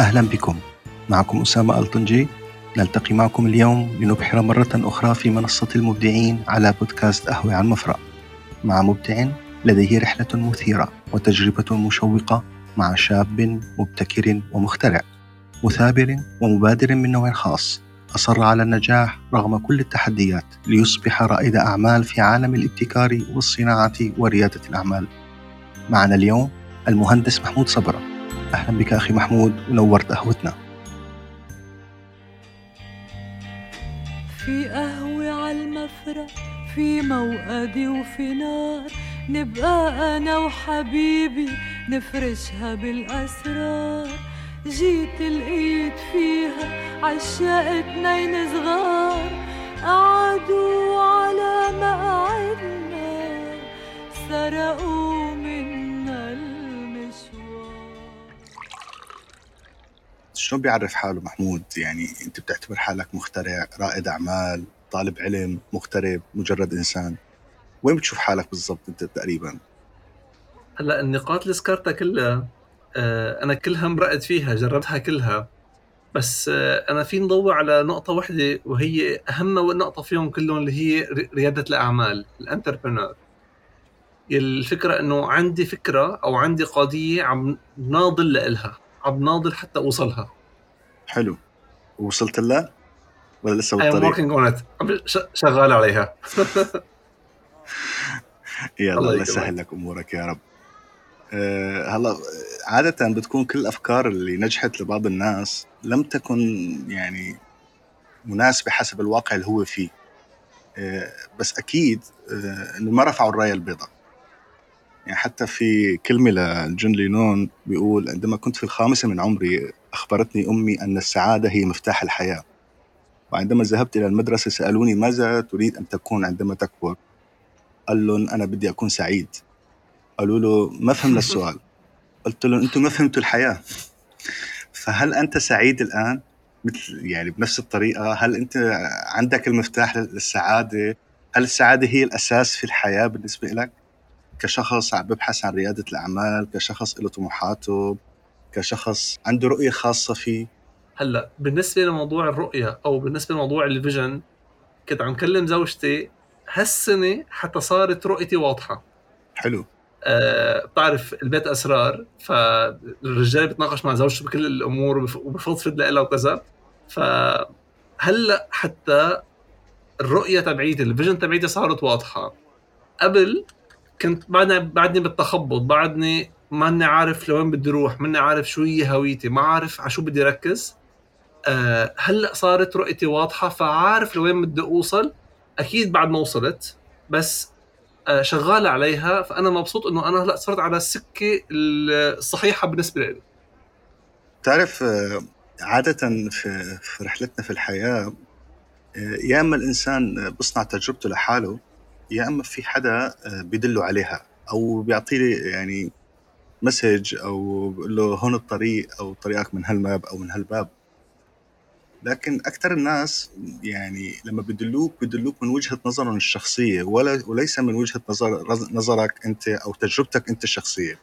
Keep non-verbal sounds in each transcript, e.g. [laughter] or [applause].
أهلا بكم. معكم أسامة ألطنجي. نلتقي معكم اليوم لنبحر مرة أخرى في منصة المبدعين على بودكاست قهوة على المفرق مع مبدع لديه رحلة مثيرة وتجربة مشوقة مع شاب مبتكر ومخترع. مثابر ومبادر من نوع خاص. أصر على النجاح رغم كل التحديات ليصبح رائد أعمال في عالم الابتكار والصناعة وريادة الأعمال. معنا اليوم المهندس محمود صبرة. أهلا بك أخي محمود ونورت قهوتنا. في قهوة عالمفرق في موقدي وفي نار. نبقى أنا وحبيبي نفرشها بالأسرار. جيت لقيت فيها عشاق اتنين صغار. قعدوا على مقعدنا سرقوا منا شلون بيعرف حاله محمود؟ يعني انت بتعتبر حالك مخترع رائد أعمال طالب علم مغترب مجرد إنسان. وين بتشوف حالك بالضبط انت تقريبا؟ هلا النقاط اللي ذكرتها كلها آه، أنا كلها مرقت فيها جربتها كلها. بس آه، أنا في نضوي على نقطة واحدة وهي أهم نقطة فيهم كلهم اللي هي ريادة الأعمال الانتربرنور. الفكرة إنه عندي فكرة أو عندي قضية عم ناضل لإلها. عم ناضل حتى أوصلها حلو. وصلت لها ولا لسه بالطريق؟ I'm working on it. شغال عليها. [laughs] يلا الله يسهل لك أمورك يا رب. أه هلا عادة بتكون كل الأفكار اللي نجحت لبعض الناس لم تكن يعني مناسبة حسب الواقع اللي هو فيه. أه بس أكيد أه إنه ما رفعوا الراية البيضاء. يعني حتى في كلمة لجون لينون بيقول عندما كنت في الخامسة من عمري أخبرتني أمي أن السعادة هي مفتاح الحياة. وعندما ذهبت إلى المدرسة سألوني ماذا تريد أن تكون عندما تكبر؟ قال لهم أنا بدي أكون سعيد. قالوا له ما فهمنا [laughs] السؤال؟ قلت لهم أنتم ما فهمتوا الحياة. فهل أنت سعيد الآن؟ مثل يعني بنفس الطريقة هل أنت عندك المفتاح للسعادة؟ هل السعادة هي الأساس في الحياة بالنسبة لك كشخص عم ببحث عن ريادة الأعمال كشخص له طموحاته كشخص عنده رؤية خاصة فيه. هلأ بالنسبة لموضوع الرؤية أو بالنسبة لموضوع الفيجن كنت عم كلم زوجتي هالسنة حتى صارت رؤيتي واضحة. حلو. آه بتعرف البيت أسرار فالرجال بيتناقش مع زوجته بكل الأمور وبفضفض لها وكذا. فهلا حتى الرؤية تبعيتي ال vision تبعيتي صارت واضحة. قبل كنت بعدني بعدني بالتخبط بعدني ماني عارف لوين بدي أروح ماني عارف شو هي هويتي ما عارف على شو بدي ركز. أه هلأ صارت رؤيتي واضحة فعارف لوين بدي أوصل. أكيد بعد ما وصلت بس آه، شغال عليها فأنا مبسوط إنه أنا هلأ صرت على السكة الصحيحة بالنسبة لي. تعرف آه، عادة في رحلتنا في الحياة آه، يا إما الإنسان بيصنع تجربته لحاله يا أما في حدا بيدله عليها أو بيعطيه يعني مسج أو بيقول له هون الطريق أو طريقك من هالباب أو من هالباب. لكن أكثر الناس يعني لما بدلوك بدلوك من وجهة نظرهم الشخصية ولا وليس من وجهة نظر نظرك أنت أو تجربتك أنت الشخصية.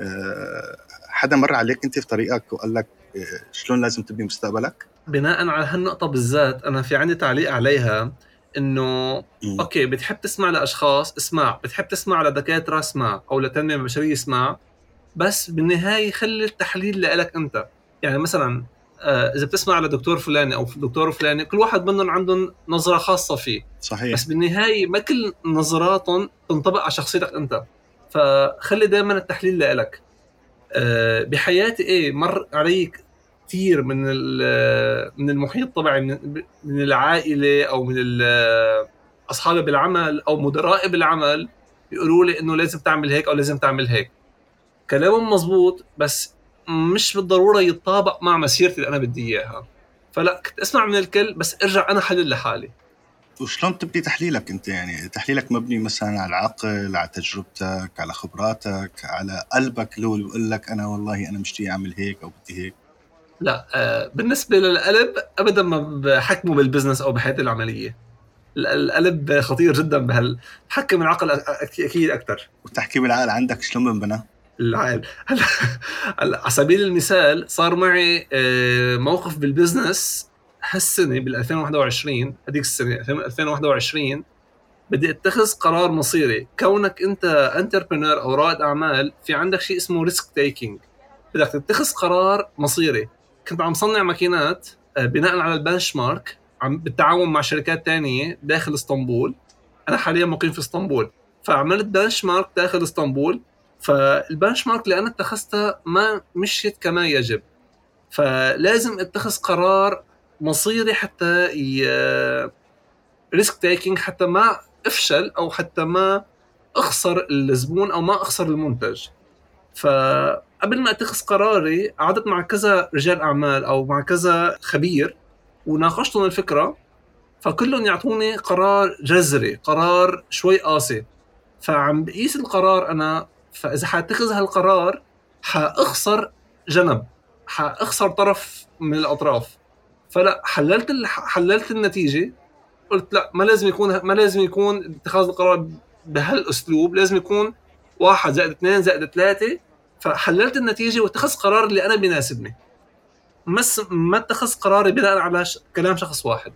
آه، حدا مر عليك أنت في طريقك وقال لك آه، شلون لازم تبني مستقبلك؟ بناء على هالنقطة بالذات أنا في عندي تعليق عليها. إنه. أوكي بتحب تسمع لأشخاص اسمع. بتحب تسمع لدكاترة اسمع. أو لتنميه بشريه اسمع. بس بالنهاية خلي التحليل لك أنت. يعني مثلا آه، إذا بتسمع لدكتور فلاني أو دكتور فلاني كل واحد منهم عندهم نظرة خاصة فيه. صحيح. بس بالنهاية ما كل نظراتهم تنطبق على شخصيتك أنت. فخلي دائما التحليل لك آه، بحياتي إيه مر علي كثير من من المحيط تبعي من العائلة أو من أصحابي بالعمل أو مدرائي بالعمل بيقولوا لي إنه لازم تعمل هيك أو لازم تعمل هيك. كلامهم مزبوط بس مش بالضرورة يتطابق مع مسيرتي اللي أنا بدي إياها. فلا كنت أسمع من الكل بس أرجع أنا حلل لحالي. وشلون تبني تحليلك أنت؟ يعني تحليلك مبني مثلا على العقل على تجربتك على خبراتك على قلبك اللي هو لك أنا والله أنا مشتي أعمل هيك أو بدي هيك. لا آه بالنسبة للقلب ابدا ما بحكمه بالبزنس أو بحياتي العملية. القلب خطير جدا بهال تحكم العقل أكيد أكثر وتحكيم العقل عندك شلون بنبنى؟ هلا هلا على سبيل المثال صار معي آه، موقف بال business هالسنة بال 2021 هذيك السنة 2021 بدي أتخذ قرار مصيري. كونك أنت entrepreneur أو رائد أعمال في عندك شيء اسمه risk taking بدك تتخذ قرار مصيري. كنت عم صنع ماكينات آه، بناء على ال benchmark عم بالتعاون مع شركات تانية داخل اسطنبول. أنا حاليا مقيم في اسطنبول. فعملت benchmark داخل اسطنبول. فال benchmark اللي أنا اتخذتها ما مشيت كما يجب. فلازم أتخذ قرار مصيري حتى risk taking حتى ما أفشل أو حتى ما أخسر الزبون أو ما أخسر المنتج. فقبل ما اتخذ قراري قعدت مع كذا رجال أعمال أو مع كذا خبير وناقشتهم الفكرة فكلهم يعطوني قرار جذري قرار شوي قاسي. فعم بقيس القرار أنا فإذا حاتخذ هالقرار حأخسر جنب حأخسر طرف من الأطراف. فلا حللت حللت النتيجة قلت لا ما لازم يكون ما لازم يكون اتخاذ القرار بهالأسلوب لازم يكون واحد زائد اثنين زائد ثلاثة فحللت النتيجة واتخذت قرار اللي أنا بيناسبني. بس ما اتخذت قراري بناء على ش... كلام شخص واحد.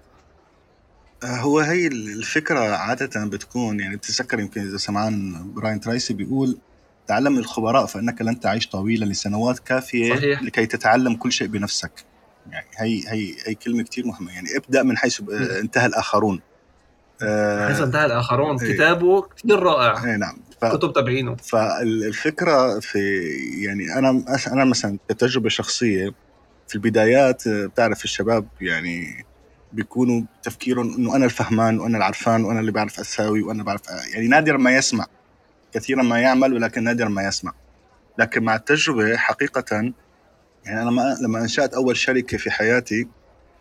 آه، هو هي الفكرة عادة بتكون يعني بتتذكر يمكن إذا سمعان براين ترايسي بيقول تعلم الخبراء فإنك لن تعيش طويلا لسنوات كافية صحيح. لكي تتعلم كل شيء بنفسك. يعني هي هي هي كلمة كثير مهمة. يعني ابدأ من حيث انتهى الآخرون. آه حيث انتهى الآخرون. إيه. كتابه كثير رائع. إيه نعم. ف... كتب تبعينه فالفكرة في يعني أنا أنا مثلا كتجربة شخصية في البدايات بتعرف الشباب يعني بيكونوا تفكيرهم إنه أنا الفهمان وأنا العرفان وأنا اللي بعرف أساوي وأنا بعرف يعني نادرا ما يسمع. كثيرا ما يعمل ولكن نادرا ما يسمع. لكن مع التجربة حقيقه يعني أنا ما لما أنشأت أول شركة في حياتي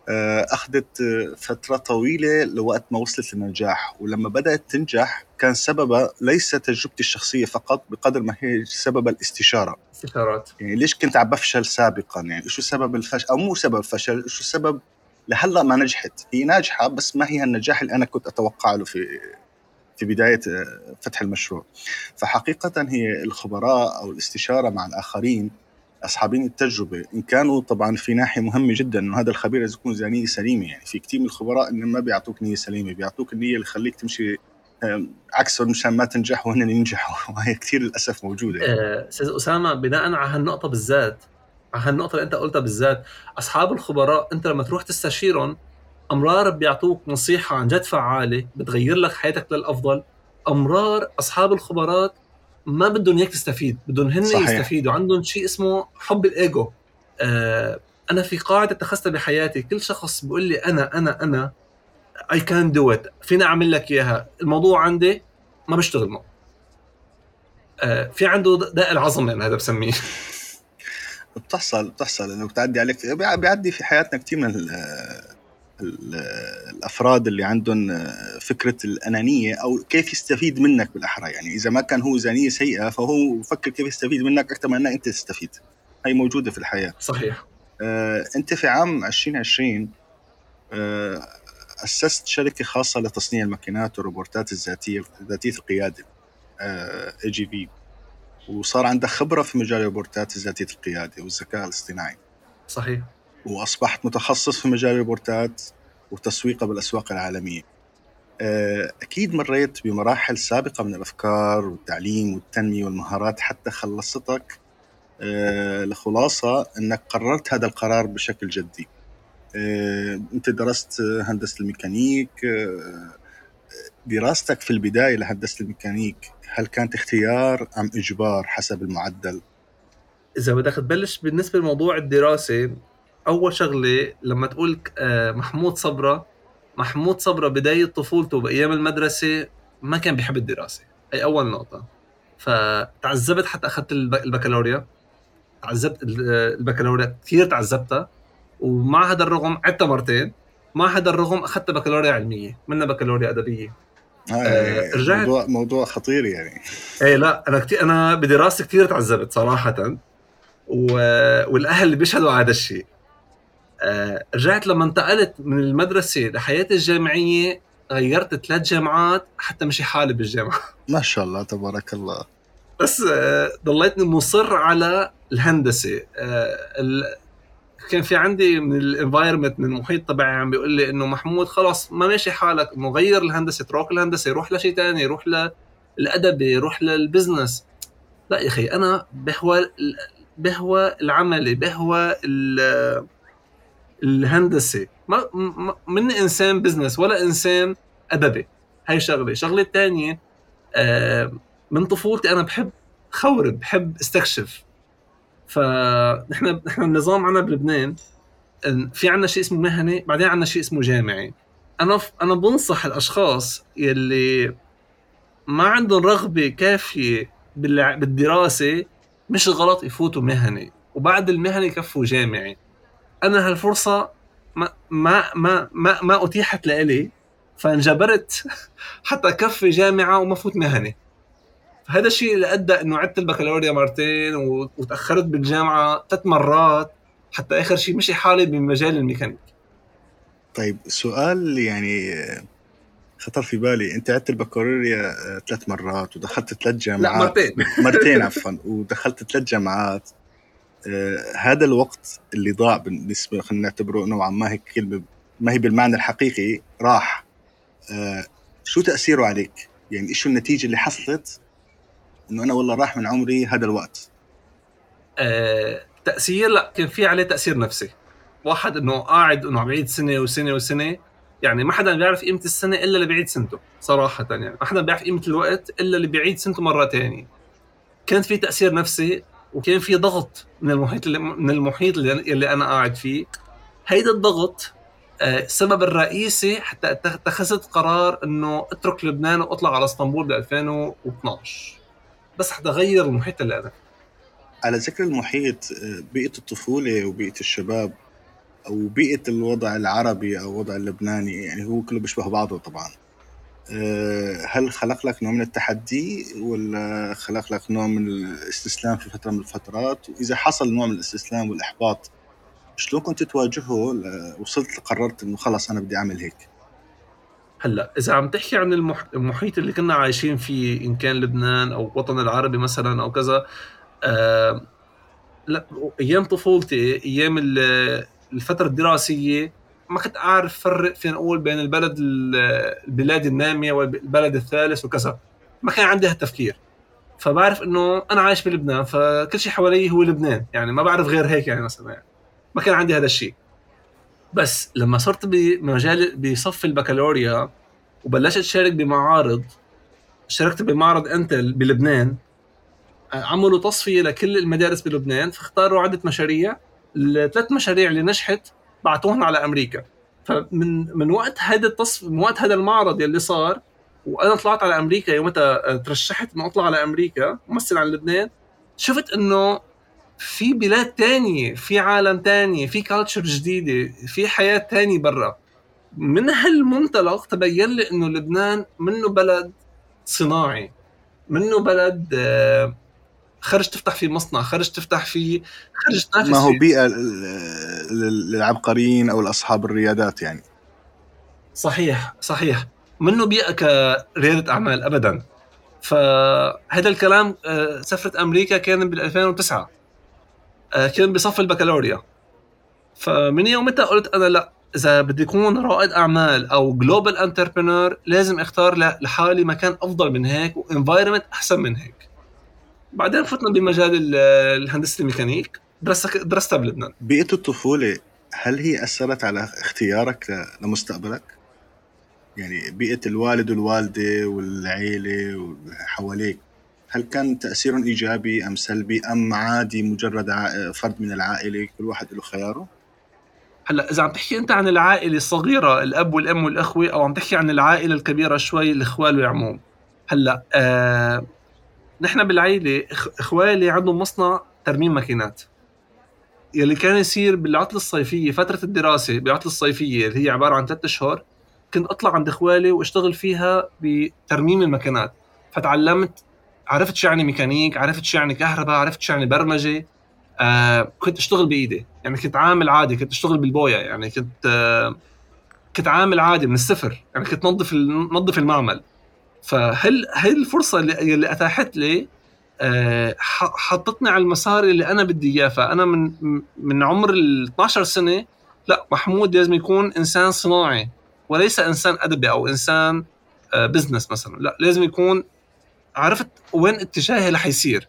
آه، أخذت فترة طويلة لوقت ما وصلت للنجاح ولما بدأت تنجح كان سببها ليس تجربتي الشخصية فقط بقدر ما هي سبب الاستشارة. استشارات. يعني ليش كنت عم بفشل سابقا؟ يعني شو سبب الفشل أو مو سبب الفشل شو السبب لهلأ ما نجحت. هي ناجحة بس ما هي النجاح اللي أنا كنت أتوقع له في في بداية آه، فتح المشروع. فحقيقة هي الخبراء أو الاستشارة مع الآخرين أصحابين التجربة. إن كانوا طبعا في ناحية مهمة جدا إنه هذا الخبير لازم يكون نيه سليمة يعني. في كثير من الخبراء إنه ما بيعطوك نية سليمة بيعطوك النية اللي تخليك تمشي عكسهم مشان ما تنجح وهن ينجحوا [laughs] وهي كثير للأسف موجودة. آه، أستاذ أسامة بناء على هالنقطة بالذات على هالنقطة اللي أنت قلتها بالذات أصحاب الخبراء أنت لما تروح تستشيرهم أمرار بيعطوك نصيحة عن جد فعالة بتغير لك حياتك للأفضل. أمرار أصحاب الخبرات ما بدهم اياك تستفيد بدهم هن صحيح. يستفيدوا. عندهم شيء اسمه حب الإيجو. آه أنا في قاعدة اتخذتها بحياتي كل شخص بيقول لي أنا أنا أنا اي كان دو ات فينا أعمل لك إياها. الموضوع عندي ما بشتغل معه. آه في عنده داء العظمة أنا هذا بسميه. بتحصل بتحصل إنه بتعدي عليك بيعدي في حياتنا كثير من الأفراد اللي عندهم فكرة الأنانية أو كيف يستفيد منك بالأحرى. يعني إذا ما كان هو زانية سيئة فهو بفكر كيف يستفيد منك أكثر من أنك أنت تستفيد. هي موجودة في الحياة. صحيح. آه أنت في عام 2020 آه أسست شركة خاصة لتصنيع الماكينات والروبوتات الذاتية ذاتية القيادة اي جي في وصار عندك خبرة في مجال الروبوتات ذاتيه القيادة والذكاء الاصطناعي. صحيح. وأصبحت متخصص في مجال الروبوتات وتسويقها بالأسواق العالمية. آه، أكيد مريت بمراحل سابقة من الأفكار والتعليم والتنمية والمهارات حتى خلصتك آه، لخلاصة أنك قررت هذا القرار بشكل جدي. آه، أنت درست هندسة الميكانيك دراستك في البداية لهندسة الميكانيك هل كانت اختيار أم إجبار حسب المعدل؟ إذا بدك تبلش بالنسبة لموضوع الدراسة أول شغلة لما تقول آه، محمود صبرا محمود صبرا بداية طفولته بأيام المدرسة ما كان بيحب الدراسة. هي أول نقطة. فتعذبت حتى أخذت البكالوريا. تعذبت البكالوريا كثير تعذبتها. ومع هذا الرغم عدتها مرتين. مع هذا الرغم أخذت بكالوريا علمية منها بكالوريا أدبية. آه, آه رجعت. موضوع موضوع خطير يعني. إيه لا أنا كثير أنا بدراستي كثير تعذبت صراحة. و... والأهل بيشهدوا على هذا الشيء. رجعت لما انتقلت من المدرسة لحياتي الجامعية غيرت ثلاث جامعات حتى مشي حالي بالجامعة. [laughs] ما شاء الله تبارك الله. بس آه، ضليتني مصر على الهندسة. آه، كان في عندي من الانفايرمنت من المحيط تبعي عم بيقول لي إنه محمود خلص ما ماشي حالك انه غير الهندسة اترك الهندسة روح لشيء ثاني روح للادبي روح لل business لا يا أخي أنا بهوى بهوى العملي بهوى الهندسة. ما من إنسان business ولا إنسان أدبي. هاي شغلة. شغلة الثانية آه، من طفولتي أنا بحب خرب بحب استكشف. فنحن نحن النظام عنا بلبنان في عنا شيء اسمه مهني بعدين عنا شيء اسمه جامعي أنا أنا بنصح الأشخاص يلي ما عندهم رغبة كافية بالدراسة مش غلط يفوتوا مهني وبعد المهني يكفوا جامعي أنا هالفرصة ما ما ما ما, ما أتيحت لإلي فانجبرت [laughs] حتى كفي جامعة وما فوت مهني فهذا الشيء اللي أدى إنه عدت البكالوريا مرتين وتأخرت بالجامعة ثلاث مرات حتى آخر شيء مشي حالي بمجال الميكانيك. طيب سؤال يعني خطر في بالي. أنت عدت البكالوريا آه، ثلاث مرات ودخلت ثلاث جامعات. لا مرتين. مرتين [laughs] عفوا. ودخلت ثلاث جامعات. آه هذا الوقت اللي ضاع بالنسبة خلينا نعتبره نوعا ما هيك كلمة ما هي بالمعنى الحقيقي راح. آه شو تأثيره عليك؟ يعني إيش النتيجة اللي حصلت؟ إنه أنا والله راح من عمري هذا الوقت. آه تأثير لا كان في عليه تأثير نفسي. واحد إنه قاعد إنه عم يعيد سنة وسنة وسنة يعني ما حدا بيعرف قيمة السنة إلا اللي بيعيد سنته صراحة يعني. ما حدا بيعرف قيمة الوقت إلا اللي بيعيد سنته مرة ثانية كان في تأثير نفسي وكان في ضغط من المحيط اللي من المحيط اللي, أنا قاعد فيه. هيدا الضغط آه، السبب الرئيسي حتى اتخذت قرار إنه أترك لبنان وأطلع على إسطنبول ب 2012 بس حتى اغير المحيط اللي أنا على ذكر المحيط آه، بيئة الطفولة وبيئة الشباب أو بيئة الوضع العربي أو الوضع اللبناني يعني هو كله بيشبه بعضه طبعا. هل خلق لك نوع من التحدي ولا خلق لك نوع من الاستسلام في فترة من الفترات؟ وإذا حصل نوع من الاستسلام والإحباط شلون كنت تواجهه؟ وصلت قررت إنه خلص أنا بدي أعمل هيك. هلأ إذا عم تحكي عن المحيط اللي كنا عايشين فيه إن كان لبنان أو الوطن العربي مثلا أو كذا آه لا أيام طفولتي أيام الفترة الدراسية ما كنت أعرف فرق فين أقول بين البلد البلاد النامية والبلد الثالث وكذا. ما كان عندي هالتفكير. فبعرف إنه أنا عايش بلبنان فكل شيء حوالي هو لبنان. يعني ما بعرف غير هيك يعني مثلا. يعني ما كان عندي هذا الشيء بس لما صرت بمجال بصف البكالوريا وبلشت شارك بمعارض شاركت بمعرض إنتل بلبنان عملوا تصفية لكل المدارس بلبنان فاختاروا عدة مشاريع. الثلاث مشاريع اللي نجحت بعتوهم على أمريكا. فمن من وقت هذا التصف من وقت هذا المعرض يلي صار وأنا طلعت على أمريكا يومتها ترشحت إنه أطلع على أمريكا ممثل عن لبنان شفت إنه في بلاد تانية في عالم تاني في كالتشر جديدة في حياة تانية برا. من هالمنطلق تبين لي إنه لبنان منه بلد صناعي منه بلد آه، خرج تفتح فيه مصنع خرج تفتح فيه خرج تنافس ما هو بيئة للعبقريين أو لأصحاب الريادات يعني. صحيح صحيح. منه بيئة كريادة أعمال؟ ابدا. فهذا الكلام آه، سفرة أمريكا كان بال 2009 آه، كان بصف البكالوريا. فمن يومتها قلت أنا لا إذا بدي اكون رائد أعمال أو global entrepreneur لازم أختار لحالي مكان أفضل من هيك و environment أحسن من هيك. بعدين فتنا بمجال الهندسة الميكانيك درست درستها بلبنان بيئة الطفولة هل هي أثرت على اختيارك لمستقبلك؟ يعني بيئة الوالد والوالدة والعيلة وحواليك هل كان تاثيرهم إيجابي أم سلبي أم عادي مجرد فرد من العائلة كل واحد له خياره؟ هلا إذا عم تحكي أنت عن العائلة الصغيرة الأب والأم والأخوة أو عم تحكي عن العائلة الكبيرة شوي الاخوال والعموم هلا آه نحن بالعائله إخوالي عندهم مصنع ترميم ماكينات. يلي كان يصير بالعطلة الصيفية فترة الدراسة بالعطلة الصيفية اللي هي عبارة عن ثلاثة أشهر كنت أطلع عند إخوالي وأشتغل فيها بترميم الماكينات. فتعلمت عرفت شو يعني ميكانيك عرفت شو يعني كهرباء عرفت شو يعني برمجة. آه كنت أشتغل بإيدي. يعني كنت عامل عادي كنت أشتغل بالبويا. يعني كنت آه كنت عامل عادي من الصفر. يعني كنت نظف نظف المعمل. فهل هي الفرصة اللي, اللي أتاحت لي آه، حطتني على المسار اللي أنا بدي إياه. فأنا من من عمر ال 12 سنة لا محمود لازم يكون إنسان صناعي وليس إنسان أدبي أو إنسان بزنس مثلا. لا لازم يكون عرفت وين اتجاهي رح يصير.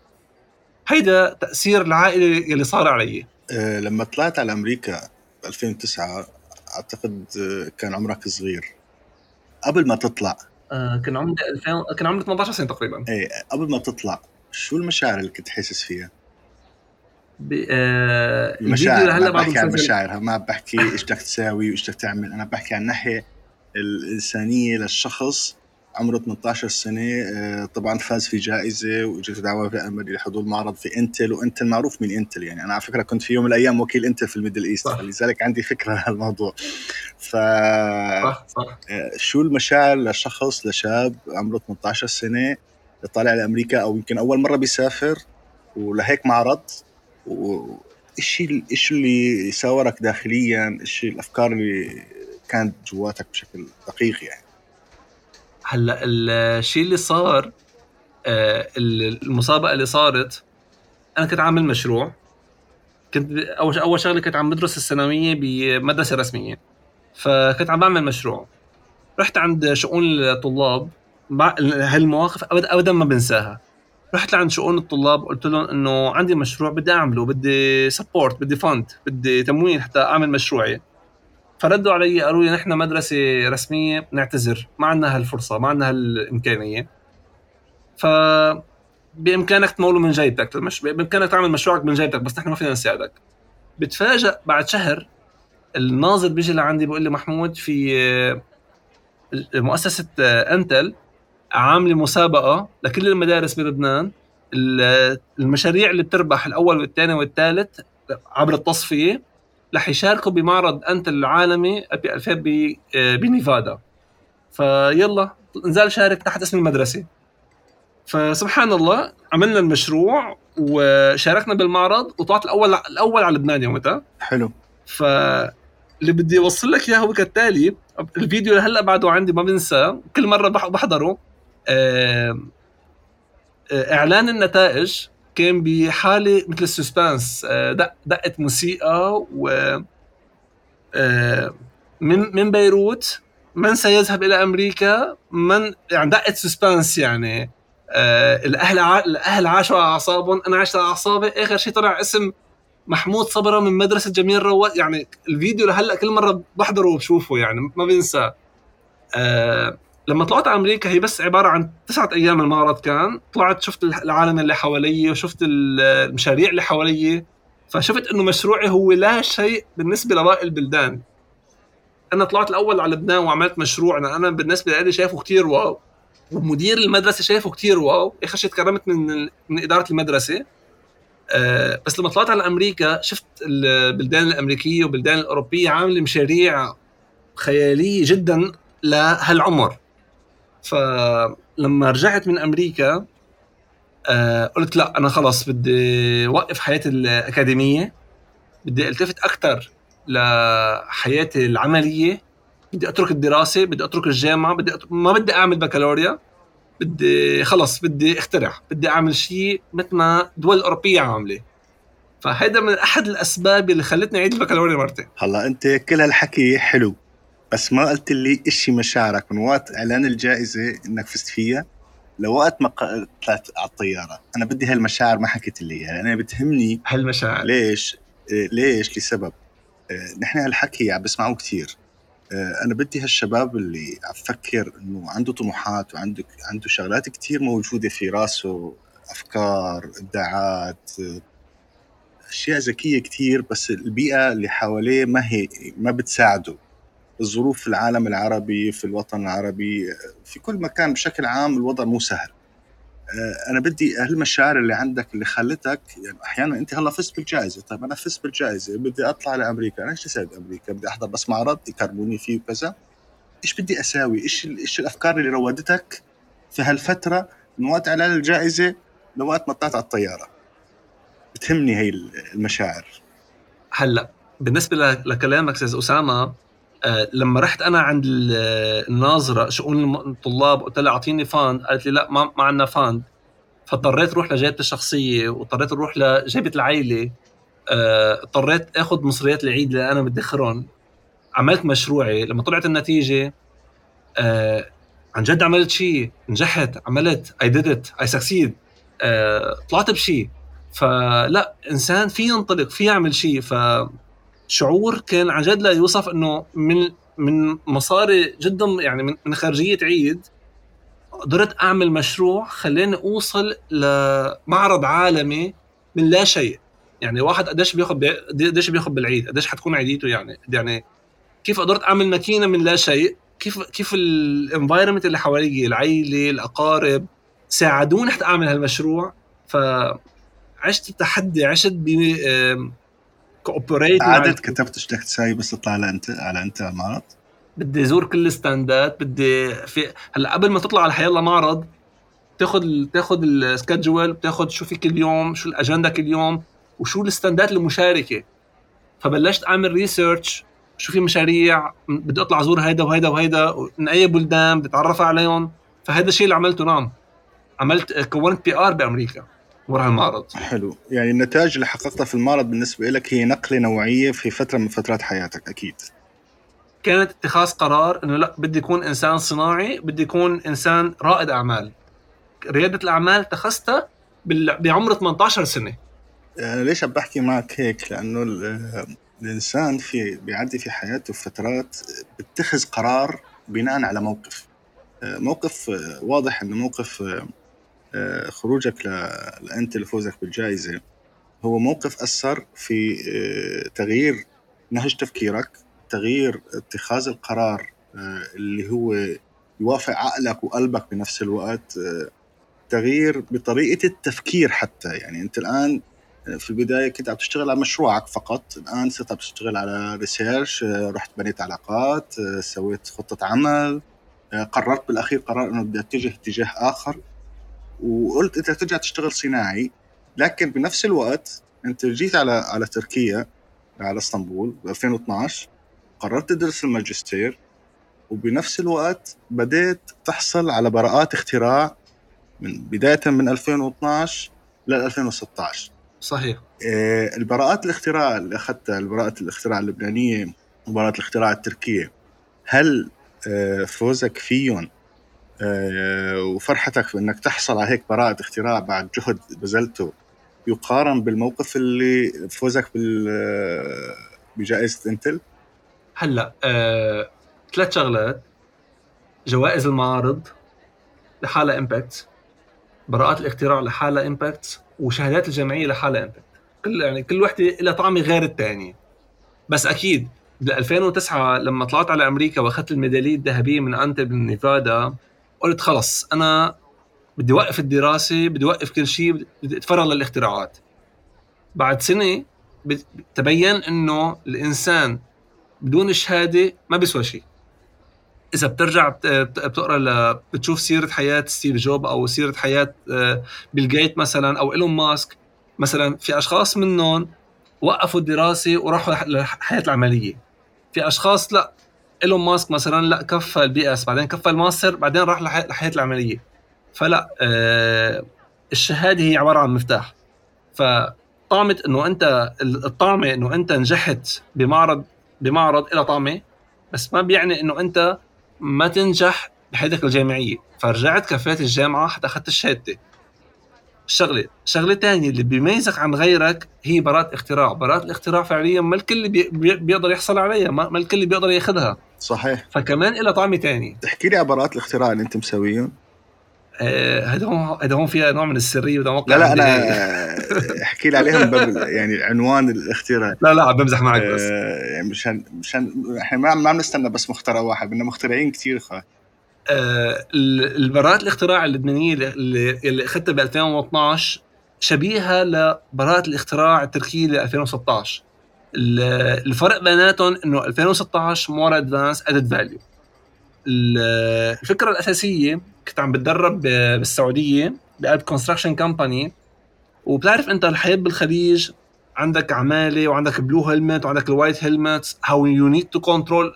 هيدا تأثير العائلة اللي صار علي. أه لما طلعت على أمريكا ب 2009 أعتقد آه، كان عمرك صغير. قبل ما تطلع آه كان عمري 2000 كان عمري 18 سنة تقريبا إيه قبل ما تطلع شو المشاعر اللي كنت حاسس فيها؟ ب... آه المشاعر هلا بحكي عن المشاعر ما بحكي إيش بدك تساوي وإيش بدك تعمل أنا بحكي عن الناحيه الإنسانية للشخص عمره 18 سنة آه، طبعا فاز في جائزة وإجت دعوة في أمريكا لحضور معرض في Intel و Intel معروف من Intel يعني. أنا على فكرة كنت في يوم من الأيام وكيل Intel في ال Middle East لذلك عندي فكرة عن الموضوع. ف صح صح. آه، شو المشاعر لشخص لشاب عمره 18 سنة طالع لأمريكا أو يمكن أول مرة بيسافر ولهيك معرض؟ وايش إيش اللي ساورك داخليا؟ إيش الأفكار اللي كانت جواتك بشكل دقيق يعني؟ هلا الشيء اللي صار آه، المسابقه اللي صارت أنا كنت عامل مشروع. كنت أول أول شغلة كنت عم بدرس الثانوية بمدرسة رسمية. فكنت عم بعمل مشروع. رحت عند شؤون الطلاب هالمواقف ابدا ابدا ما بنساها. رحت لعند شؤون الطلاب قلت لهم إنه عندي مشروع بدي أعمله بدي سبورت بدي فند بدي تمويل حتى أعمل مشروعي. فردوا علي قالوا لي نحن مدرسة رسمية نعتذر ما عندنا هالفرصة ما عندنا هالإمكانية. ف بإمكانك تموله من جيبتك مش بإمكانك تعمل مشروعك من جيبتك بس نحن ما فينا نساعدك. بتفاجئ بعد شهر الناظر بيجي لعندي بيقول لي محمود في آه، مؤسسة آه، إنتل عاملة مسابقة لكل المدارس بلبنان المشاريع اللي بتربح الأول والثاني والثالث عبر التصفية. رح يشاركوا بمعرض أنت العالمي ابي 2000 آه، بنيفادا. فيلا نزال شارك تحت اسم المدرسة. فسبحان الله عملنا المشروع وشاركنا بالمعرض وطلعت الأول الأول على لبنان يومتها حلو. ف اللي بدي اوصل لك إياه هو كالتالي الفيديو اللي هلأ بعده عندي ما بنساه كل مرة بحضره آه، إعلان النتائج كان بحالة مثل ال suspense آه، دق دقة موسيقى و آه، من من بيروت من سيذهب إلى أمريكا من يعني دقة suspense يعني. آه، الأهل ع... الأهل عاشوا على أعصابهم أنا عشت على أعصابي. آخر شيء طلع اسم محمود صبرا من مدرسة جميل رواد. يعني الفيديو لهلأ كل مرة بحضره وبشوفه يعني ما بنسى. آه لما طلعت على أمريكا هي بس عبارة عن تسعة أيام المعرض كان. طلعت شفت العالم اللي حوالي وشفت المشاريع اللي حوالي. فشفت إنه مشروعي هو لا شيء بالنسبة لباقي البلدان. أنا طلعت الأول على لبنان وعملت مشروعنا. أنا بالنسبة لي شايفه كتير واو. ومدير المدرسة شايفه كتير واو. اخر شيء تكرمت من من إدارة المدرسة. أه بس لما طلعت على أمريكا شفت البلدان الأمريكية والبلدان الأوروبية عاملة مشاريع خيالية جدا لهالعمر. فلما رجعت من أمريكا آه قلت لا أنا خلص بدي اوقف حياتي الأكاديمية بدي التفت أكثر لحياتي العملية بدي أترك الدراسة بدي أترك الجامعة بدي أترك ما بدي أعمل بكالوريا بدي خلص بدي اخترع بدي أعمل شيء مثل ما الدول الاوروبيه عاملة. فهيدا من أحد الأسباب اللي خلتني أعيد البكالوريا مرتين. هلا أنت كل هالحكي حلو. بس ما قلت لي إيش مشاعرك من وقت إعلان الجائزة إنك فزت فيها لوقت ما طلعت على الطيارة. أنا بدي هالمشاعر ما حكيت لي إياها أنا بتهمني. هالمشاعر. ليش؟ إيه، ليش؟ لسبب. إيه، نحن هالحكي عم بسمعه كثير إيه، أنا بدي هالشباب اللي عم فكر إنه عنده طموحات وعنده عنده شغلات كثير موجودة في راسه أفكار إبداعات أشياء ذكية كثير بس البيئة اللي حواليه ما هي ما بتساعده. الظروف في العالم العربي في الوطن العربي في كل مكان بشكل عام الوضع مو سهل. آه، أنا بدي هالمشاعر اللي عندك اللي خلتك يعني أحيانا أنت هلأ فزت بالجائزة. طيب أنا فزت بالجائزة بدي أطلع لأمريكا. أنا إيش أسوي بأمريكا؟ بدي أحضر بس معرض يكرموني فيه وكذا. إيش بدي أساوي؟ إيش إيش الأفكار اللي روادتك في هالفترة من وقت إعلان الجائزة لوقت ما طلعت على الطيارة؟ بتهمني هي المشاعر. هلأ بالنسبة لكلامك أستاذ أسامة لما رحت أنا عند الناظرة شؤون الطلاب قلت لها أعطيني fund قالت لي لا ما, ما عندنا fund. فاضطريت أروح لجيبتي الشخصية واضطريت أروح لجيبه العائلة. آه، اضطريت آخذ مصريات العيد اللي أنا بدخرهم عملت مشروعي. لما طلعت النتيجة آه عن جد عملت شيء نجحت عملت. I did it I succeed طلعت بشيء فلا إنسان في ينطلق في يعمل شيء فشعور كان عن جد لا يوصف إنه من من مصاري جدا يعني من خارجية عيد قدرت أعمل مشروع خلاني أوصل لمعرض عالمي من لا شيء. يعني واحد قديش بياخذ قديش بياخذ بالعيد؟ قديش حتكون عيديته يعني؟ يعني كيف قدرت أعمل ماكينة من لا شيء؟ كيف كيف الانفايرمنت اللي حوالي العيلة الأقارب ساعدوني حتى أعمل هالمشروع؟ فعشت التحدي عشت ب كوبريت عدد كتبت إيش بدك تساوي بس تطلع على انت على انت المعرض بدي أزور كل الستاندات بدي في هلأ قبل ما تطلع على حيلا معرض تاخذ تاخذ ال schedule بتاخذ شو في كل يوم شو الأجندة كل يوم وشو ال stand ات المشاركة. فبلشت أعمل research شو في مشاريع بدي أطلع أزور هيدا وهيدا وهيدا من اي بلدان بدي اتعرف عليهم. فهذا الشيء اللي عملته نعم. عملت count PR بأمريكا. ورا المعرض حلو. يعني النتائج اللي حققتها في المعرض بالنسبة لك هي نقلة نوعية في فترة من فترات حياتك أكيد. كانت اتخاذ قرار إنه لا بدي اكون إنسان صناعي بدي اكون إنسان رائد أعمال. ريادة الأعمال اتخذتها بعمر 18 سنة. أنا ليش عم بحكي معك هيك؟ لأنه الإنسان في بيعدي في حياته فترات بيتخذ قرار بناء على موقف. موقف واضح إنه موقف خروجك لأنت لفوزك بالجائزة هو موقف أثر في تغيير نهج تفكيرك تغيير اتخاذ القرار اللي هو يوافق عقلك وقلبك بنفس الوقت تغيير بطريقة التفكير حتى. يعني أنت الآن في البداية كنت عم تشتغل على مشروعك فقط الآن صرت عم تشتغل على ريسيرش رحت بنيت علاقات سويت خطة عمل قررت بالأخير قرار إنه بدي أتجه اتجاه آخر. وقلت انت ترجع تشتغل صناعي لكن بنفس الوقت أنت جيت على على تركيا على إسطنبول ب 2012 قررت تدرس الماجستير وبنفس الوقت بديت تحصل على براءات اختراع من بداية من 2012 ل 2016 صحيح. آه، البراءات الاختراع اللي أخذتها البراءة الاختراع اللبنانية وبراءة الاختراع التركية هل آه، فوزك فيهم وفرحتك في إنك تحصل على هيك براءة اختراع بعد جهد بذلته يقارن بالموقف اللي فوزك بال بجائزة إنتل؟ هلأ آه، ثلاث شغلات جوائز المعارض لحالها impact براءات الاختراع لحالها impact وشهادات الجامعيه لحالها impact كل يعني كل وحدة لها طعمة غير الثانية بس أكيد بال 2009 لما طلعت على أمريكا وأخذت الميدالية الذهبية من أنتل بالنيفادا قلت خلص أنا بدي أوقف الدراسة بدي أوقف كل شيء بدي أتفرغ للاختراعات. بعد سنة تبين إنه الإنسان بدون شهادة ما بيسوى شيء. إذا بترجع بتقرأ بتشوف سيرة حياة ستيف جوب أو سيرة حياة آه، بيل جيت مثلا أو إيلون ماسك. مثلا في أشخاص منهم وقفوا الدراسة وراحوا للحياه العملية. في أشخاص لأ إيلون ماسك مثلا لا كفى ال BS بعدين كفى الماستر بعدين راح للحياه العملية. فلا آه الشهادة هي عبارة عن مفتاح. فطعمة إنه أنت الطعمة إنه أنت نجحت بمعرض بمعرض إلى طعمة بس ما بيعني إنه أنت ما تنجح بحياتك الجامعية. فرجعت كفيت الجامعة حتى أخذت الشهادة. الشغله الشغله الثانية اللي بيميزك عن غيرك هي براءة اختراع براءة الاختراع فعليا ما الكل بي بيقدر يحصل عليها ما الكل بيقدر ياخذها. صحيح. فكمان لها طعم ثاني احكي لي براءة الاختراع اللي انت مسويهم هذا آه هون هذا هون فيها نوع من السرية وده لا لا أنا [laughs] أحكي لي عليهم يعني عنوان الاختراع. لا لا عم بمزح معك بس. آه يعني مشان مشان إحنا ما ما بنستنى بس مخترع واحد بدنا مخترعين كثير خا. آه البراءة الاختراع اللبنانية اللي, اللي أخذتها ب 2012 شبيهة لبراءة الاختراع التركية ل 2016 الفرق بيناتهم إنه 2016 more advanced added value الفكرة الأساسية كنت عم بتدرب بالسعودية بقلب construction company وبتعرف أنت الحياة بالخليج عندك عمالة وعندك blue helmet وعندك ال white helmet how you need to control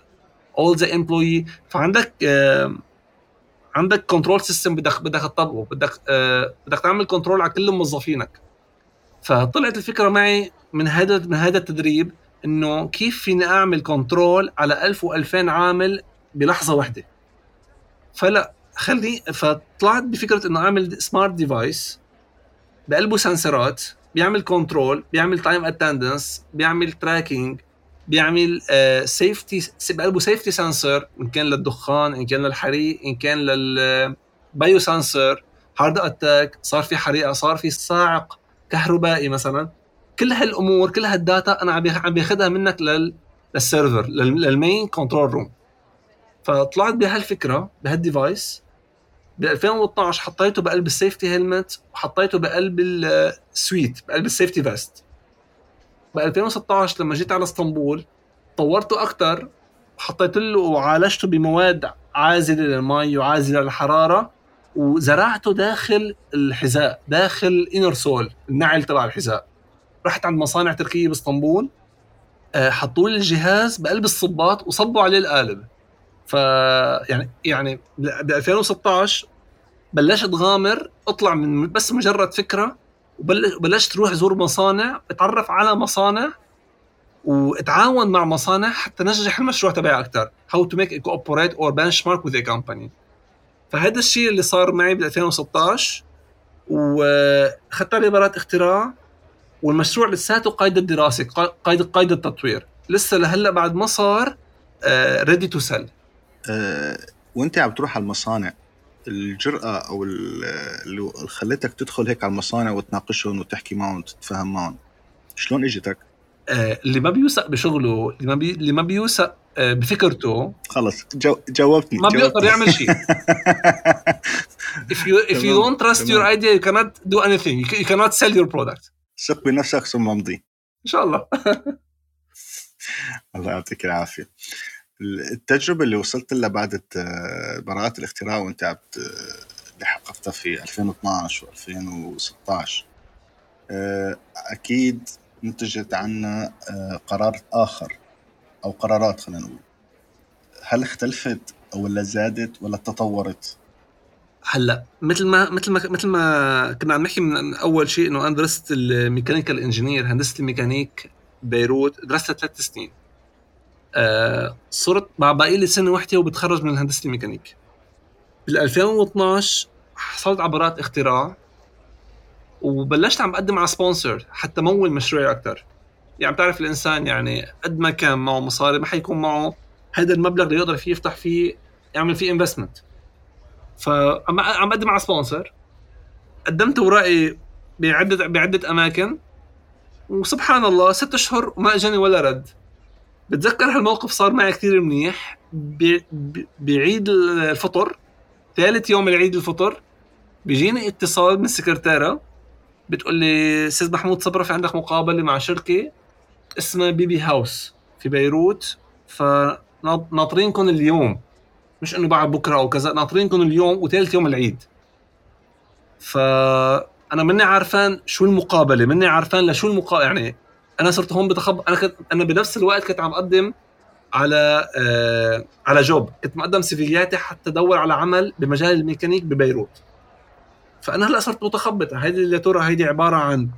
all the employee فعندك عندك control system بدك بدك تطبقه بدك آه بدك تعمل control على كل موظفينك. فطلعت الفكرة معي من هذا من هذا التدريب إنه كيف فيني أعمل control على 1000 و2000 عامل بلحظة واحدة. فلا خلي فطلعت بفكرة إنه أعمل smart device بقلبه sensor ات بيعمل control بيعمل time attendance بيعمل tracking بيعمل safety آه، بقلبه safety sensor إن كان للدخان إن كان للحريق إن كان لل bio sensor heart attack صار في حريقة صار في صاعق كهربائي مثلا كل هالأمور كل هال data أنا عم باخذها منك لل لل server لل main control room فطلعت بهالفكرة بهال device ب 2012 حطيته بقلب ال safety helmet وحطيته بقلب ال suit بقلب ال safety vest ب 2016 لما جيت على اسطنبول طورته أكثر وحطيت له وعالجته بمواد عازلة للمي وعازلة للحرارة. وزرعته داخل الحذاء داخل انر سول النعل تبع الحذاء. رحت عند مصانع تركية باسطنبول آه، حطوا لي الجهاز بقلب الصباط وصبوا عليه القالب ف يعني يعني ب 2016 بلشت غامر اطلع من بس مجرد فكرة وبلشت تروح زور مصانع اتعرف على مصانع واتعاون مع مصانع حتى نجح المشروع تبعي أكثر to make a cooperate or benchmark with a company. فهذا الشيء اللي صار معي ب 2016 واخذت عليه براءة اختراع والمشروع لساته قيد الدراسة قيد قيد التطوير. لسه لهلا بعد ما صار ready to sell وانت عم تروح على المصانع. الجرأة أو اللي خلتك تدخل هيك على المصانع وتناقشهم وتحكي معهم وتتفاهم معهم شلون إجتك؟ آه اللي ما بيوثق بشغله اللي ما بي... اللي ما بيوثق بفكرته خلص جو... جاوبتني ما بيقدر يعمل شيء. [laughs] If you if you don't trust your idea you cannot do anything. You cannot sell your product. ثق بنفسك ثم امضي. إن شاء الله. [laughs] الله يعطيك العافية. التجربة اللي وصلت لها بعد براءات الاختراع وانت عم اللي حققتها في 2012 و2016 أكيد نتجت عنا آه، قرار آخر. أو قرارات خلينا نقول. هل اختلفت ولا زادت ولا تطورت؟ هلأ مثل ما مثل ما مثل ما كنا عم نحكي من أول شيء إنه أنا درست ال mechanical engineer هندسة الميكانيك بيروت درستها ثلاث سنين. آه صرت مع باقي لي سنة واحدة وبتخرج من هندسة الميكانيك. بال 2012 حصلت على براءة اختراع وبلشت عم بقدم على sponsor حتى مول مشروعي أكثر يعني بتعرف الإنسان يعني قد ما كان معه مصاري ما حيكون معه هذا المبلغ اللي يقدر فيه يفتح فيه يعمل فيه investment فعم عم بقدم على sponsor قدمت اوراقي بعده بعدة أماكن. وسبحان الله ست أشهر وما إجاني ولا رد. بتذكر هالموقف صار معي كثير منيح. بعيد الفطر ثالث يوم العيد الفطر بيجيني اتصال من السكرتيره بتقول لي أستاذ محمود صبرا في عندك مقابلة مع شركة. اسمها بيبي هاوس في بيروت فناطرينكم اليوم. مش إنه بعد بكرة أو كذا ناطرينكم اليوم وثالث يوم العيد. فأنا مني عارفان شو المقابلة مني عارفان لشو المقابله يعني أنا صرت هون بتخب أنا كنت أنا بنفس الوقت كنت عم أقدم على آه على جوب. كنت مقدم سيفياتي حتى ادور على عمل بمجال الميكانيك ببيروت. فأنا هلأ صرت متخبطة. هيدي اللي ترى هيدي عبارة عن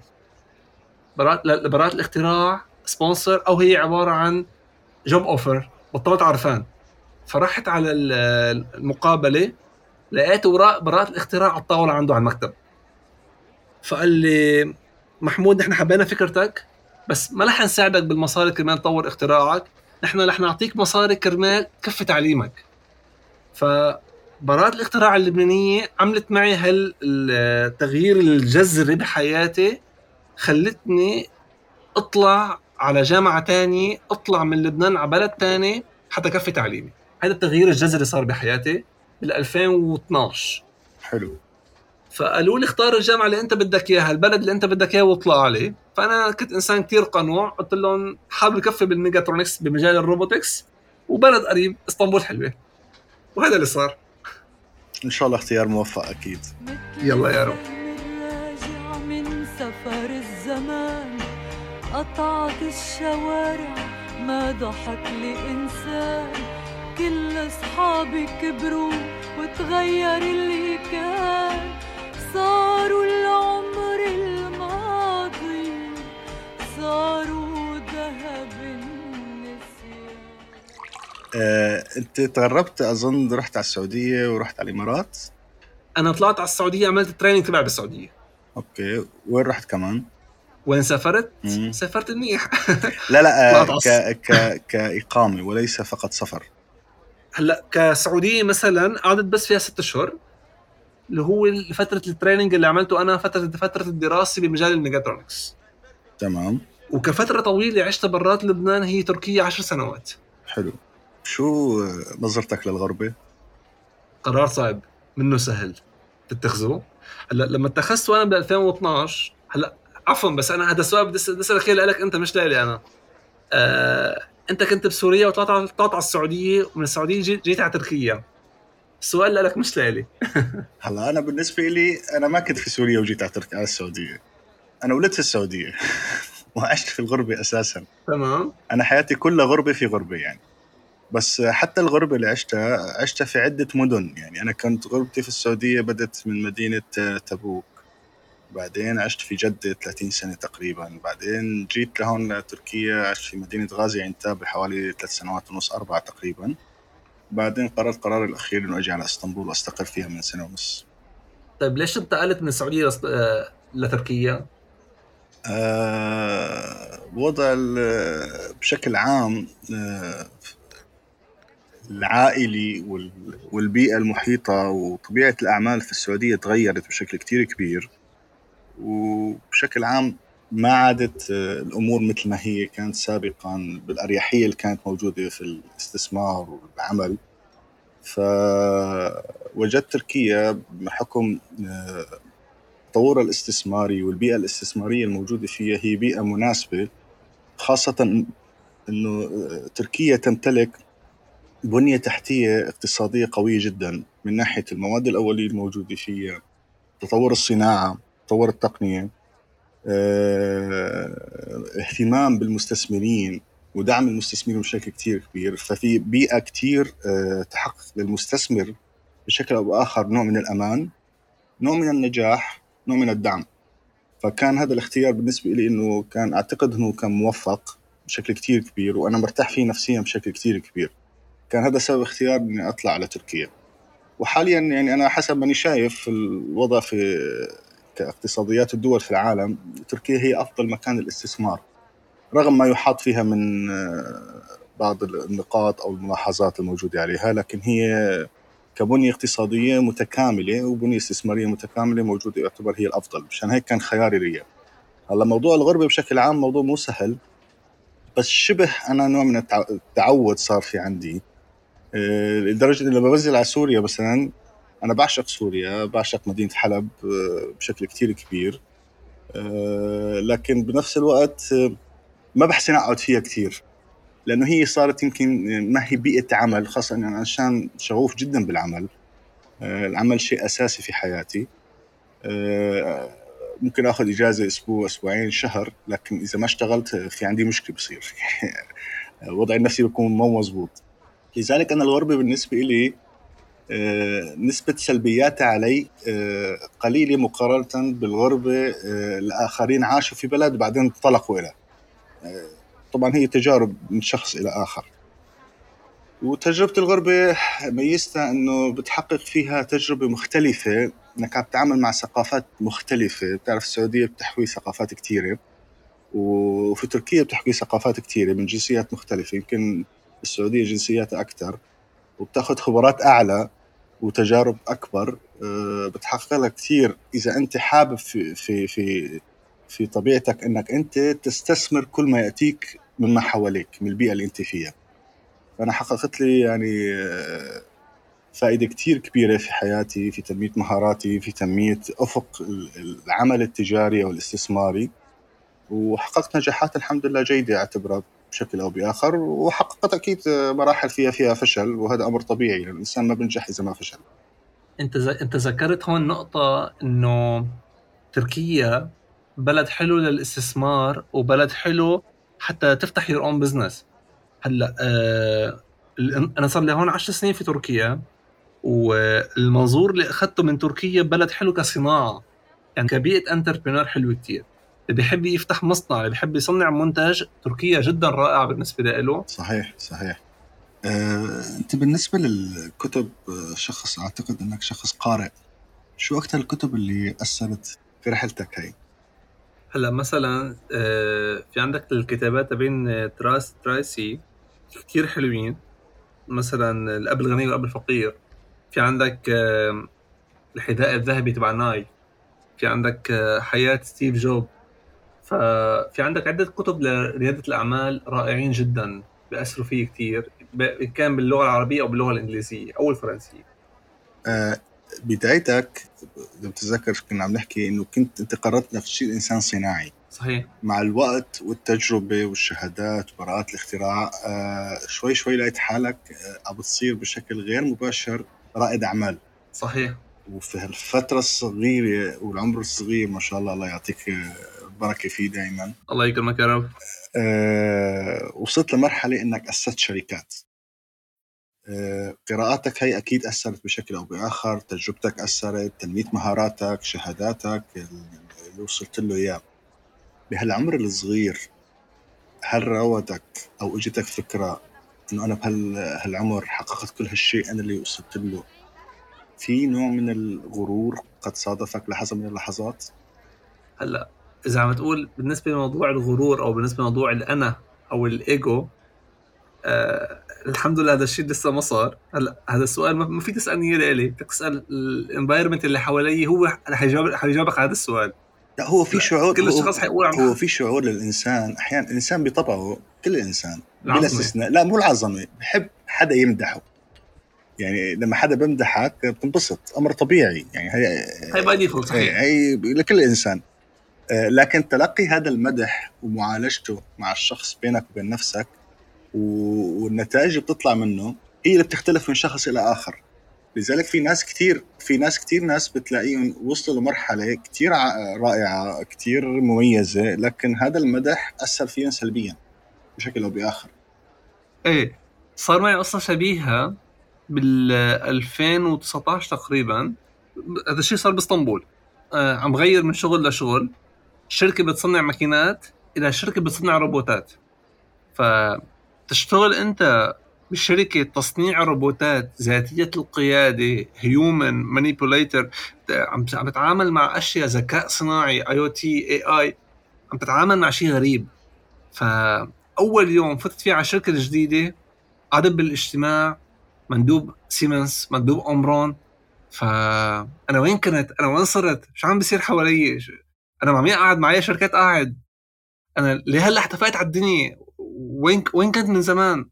براءة براءة الاختراع sponsor أو هي عبارة عن job offer بطلت عرفان. فرحت على المقابلة لقيت اوراق براءة الاختراع على الطاولة عنده على المكتب. فقال لي محمود نحن حبينا فكرتك بس ما رح نساعدك بالمصاري كرمال تطور اختراعك. نحن رح نعطيك مصاري كرمال تكفي تعليمك. فبراءة الاختراع اللبنانية عملت معي هالتغيير الجذري بحياتي خلتني أطلع على جامعة تانية اطلع من لبنان على بلد تاني حتى كفي تعليمي. هذا التغيير الجذري صار بحياتي بال 2012 حلو. فقالوا لي اختار الجامعة اللي انت بدك إياها البلد اللي انت بدك اياه واطلع عليه. فأنا كنت إنسان كثير قنوع قلت لهم حابب كفي بالميجاترونكس بمجال ال robotics وبلد قريب إسطنبول حلوة. وهذا اللي صار. إن شاء الله اختيار موفق أكيد. يلا يا رب. من سفر الزمان. قطعت الشوارع ما ضحك لي انسان كل أصحابي كبروا وتغير اللي كان. صاروا العمر الماضي صاروا ذهب النسيان. آه، انت تغربت أظن رحت على السعودية ورحت على الإمارات؟ أنا طلعت على السعودية عملت ال training تبعي بالسعودية. أوكي وين رحت كمان؟ وين سافرت؟ مم. سافرت منيح [laughs] لا لا [laughs] آه، ك ك كإقامة وليس فقط سفر. هلا كسعودية مثلا قعدت بس فيها ست أشهر اللي هو فترة ال training اللي عملته أنا فتره فترة الدراسة بمجال الميجاترونكس تمام. وكفترة طويلة عشت برات لبنان هي تركيا عشر سنوات. حلو. شو نظرتك للغربة؟ قرار صعب. منه سهل. تتخذه هلا لما اتخذته أنا ب 2012 هلا عفوا بس أنا هذا السؤال بدي اسالك اياه لك أنت مش لي أنا. آه، أنت كنت بسوريا وطلعت على طلعت على السعودية ومن السعودية جيت, جيت على تركيا. السؤال لك مش لي [laughs] هلا أنا بالنسبة لي أنا ما كنت في سوريا وجيت على تركيا على السعودية. أنا ولدت في السعودية. [laughs] وعشت في الغربة أساسا. تمام. أنا حياتي كلها غربة في غربة يعني. بس حتى الغربة اللي عشتها عشتها في عدة مدن يعني. أنا كنت غربتي في السعودية بدت من مدينة تبوك. بعدين عشت في جدة 30 سنة تقريبا. بعدين جيت لهون لتركيا عشت في مدينة غازي عنتاب بحوالي ثلاث سنوات ونص أربعة تقريبا. بعدين قررت قراري الأخير إنه أجي على إسطنبول وأستقر فيها من سنة ونص. طيب ليش انتقلت من السعودية لس- آه، لتركيا؟ آه، وضع بشكل عام آه، العائلي وال- والبيئة المحيطة وطبيعة الأعمال في السعودية تغيرت بشكل كتير كبير. وبشكل عام ما عادت آه، الأمور مثل ما هي كانت سابقا بالأريحية اللي كانت موجودة في الاستثمار والعمل. فوجدت تركيا بحكم آه، التطور الاستثماري والبيئة الاستثمارية الموجودة فيها هي بيئة مناسبة خاصة أنه تركيا تمتلك بنية تحتية اقتصادية قوية جدا من ناحية المواد الأولية الموجودة فيها تطور الصناعة تطور التقنية آه، اهتمام بالمستثمرين ودعم المستثمرين بشكل كتير كبير. ففي بيئة كتير آه، تحقق للمستثمر بشكل أو بآخر نوع من الأمان نوع من النجاح نوع من الدعم. فكان هذا الاختيار بالنسبة لي أنه كان أعتقد أنه كان موفق بشكل كتير كبير وأنا مرتاح فيه نفسيا بشكل كتير كبير. كان هذا سبب اختيار أني أطلع على تركيا. وحاليا يعني أنا حسب ماني شايف الوضع في كاقتصاديات الدول في العالم تركيا هي أفضل مكان للاستثمار رغم ما يحاط فيها من آه، بعض النقاط أو الملاحظات الموجودة عليها لكن هي كبنية اقتصادية متكاملة وبنية استثمارية متكاملة موجودة يعتبر هي الأفضل مشان هيك كان خياري لي. هلأ موضوع الغربة بشكل عام موضوع مو سهل بس شبه أنا نوع من التع- التعود صار في عندي. آه، لدرجة لما بنزل على سوريا مثلا أنا بعشق سوريا بعشق مدينة حلب آه، بشكل كتير كبير. آه، لكن بنفس الوقت آه، ما بحسن أقعد فيها كتير. لأنه هي صارت يمكن ما هي بيئة عمل خاصة اني أنا عشان شغوف جدا بالعمل. العمل شيء أساسي في حياتي. ممكن آخذ إجازة أسبوع أسبوعين شهر لكن إذا ما اشتغلت في عندي مشكلة بصير. [laughs] وضعي النفسي بيكون مو مزبوط لذلك أنا الغربة بالنسبة لي نسبة سلبياتها علي آه، قليلة مقارنة بالغربة آه، الآخرين عاشوا في بلد بعدين انطلقوا إلى طبعا هي تجارب من شخص إلى آخر. وتجربة الغربة ميزتها إنه بتحقق فيها تجربة مختلفة. إنك عم تتعامل مع ثقافات مختلفة. بتعرف السعودية بتحوي ثقافات كثيرة وفي تركيا بتحوي ثقافات كثيرة من جنسيات مختلفة. يمكن السعودية جنسياتها أكثر وبتاخذ خبرات أعلى وتجارب أكبر أه، بتحقق لك كثير. إذا أنت حابب في في في في طبيعتك إنك أنت تستثمر كل ما يأتيك مما حواليك من البيئة اللي أنت فيها. فأنا حققت لي يعني آه، فائدة كتير كبيرة في حياتي في تنمية مهاراتي في تنمية أفق ال- العمل التجاري أو الاستثماري. وحققت نجاحات الحمد لله جيدة أعتبرها. بشكل أو بآخر وحققت أكيد مراحل فيها فيها فشل وهذا أمر طبيعي يعني الإنسان ما بينجح إذا ما فشل. أنت ز... أنت ذكرت هون نقطة إنه تركيا بلد حلو للاستثمار وبلد حلو حتى تفتح your own business هلأ آه... أنا صار لي هون 10 سنين في تركيا والمنظور اللي أخذته من تركيا بلد حلو كصناعة. يعني كبيئة انتربرينور حلوة كتير. اللي بيحب يفتح مصنع اللي بيحب يصنع منتج تركيا جدا رائعة بالنسبة له. صحيح صحيح. آه، أنت بالنسبة للكتب آه، شخص أعتقد إنك شخص قارئ. شو أكثر الكتب اللي أثرت في رحلتك هي؟ هلا مثلا آه، في عندك الكتابات تبين تراس ترايسي كتير حلوين. مثلا الأب الغني والأب الفقير. في عندك آه، الحذاء الذهبي تبع ناي. في عندك آه، حياة ستيف جوب. ففي عندك عدة كتب لريادة الأعمال رائعين جدا بأثروا فيه كتير ب- كان باللغة العربية أو باللغة الإنجليزية أو الفرنسية. آه، بدايتك اذا بتتذكر كنا عم نحكي إنه كنت أنت قررت نفس الشيء الانسان صناعي. صحيح. مع الوقت والتجربة والشهادات وبراءات الاختراع آه، شوي شوي لقيت حالك آه، عم بتصير بشكل غير مباشر رائد أعمال. صحيح. وفي هالفترة الصغيرة والعمر الصغير ما شاء الله الله يعطيك بركة فيه دائما الله يكرمك يا رب. أه وصلت لمرحلة إنك أسست شركات. أه قراءاتك هي أكيد أثرت بشكل أو بآخر تجربتك أثرت تنمية مهاراتك شهاداتك اللي وصلت له إياه. بهالعمر الصغير هل راودك أو إجتك فكرة إنه أنا بهالعمر حققت كل هالشيء أنا اللي وصلت له؟ في نوع من الغرور قد صادفك لحظة من اللحظات؟ هلأ إذا عم تقول بالنسبة لموضوع الغرور أو بالنسبة لموضوع الأنا أو الإيجو آه الحمد لله هذا الشيء لسه ما صار. هلا هذا السؤال ما في تسألني إياه لإلي بدك تسأل الانفايرمنت اللي حوالي هو رح يجاوب رح يجاوبك على هذا السؤال. لا هو في شعور كل الشخص حيقول هو في شعور للإنسان أحيانا الإنسان بطبعه كل الانسان بلا. استثناء. لا مو العظمة بحب حدا يمدحه. يعني لما حدا بمدحك بتنبسط أمر طبيعي. يعني هي هي by default صحيح. هي لكل إنسان. لكن تلقي هذا المدح ومعالجته مع الشخص بينك وبين نفسك والنتائج اللي بتطلع منه هي اللي بتختلف من شخص إلى آخر. لذلك في ناس كتير في ناس كتير ناس بتلاقيهم وصلوا لمرحلة كتير ع- رائعة كتير مميزة لكن هذا المدح أثر فيهم سلبيا بشكل أو بآخر. إيه صار معي قصة شبيهة بال 2019 تقريبا هذا الشيء صار بإسطنبول. آه عم غير من شغل لشغل. شركة بتصنع ماكينات إلى شركة بتصنع روبوتات فتشتغل أنت بشركة تصنيع روبوتات ذاتية القيادة human manipulator عم تتعامل مع أشياء ذكاء صناعي IoT AI عم تتعامل مع شيء غريب فأول يوم فتت فيه على الشركة الجديدة عدد بالاجتماع مندوب سيمنز مندوب أمرون فأنا وين كنت؟ أنا وين صرت؟ شو عم بيصير حوالي؟ أنا مع مين قاعد معي شركات قاعد؟ أنا ليه هلا احتفقت على الدنيا؟ وين وين كنت من زمان؟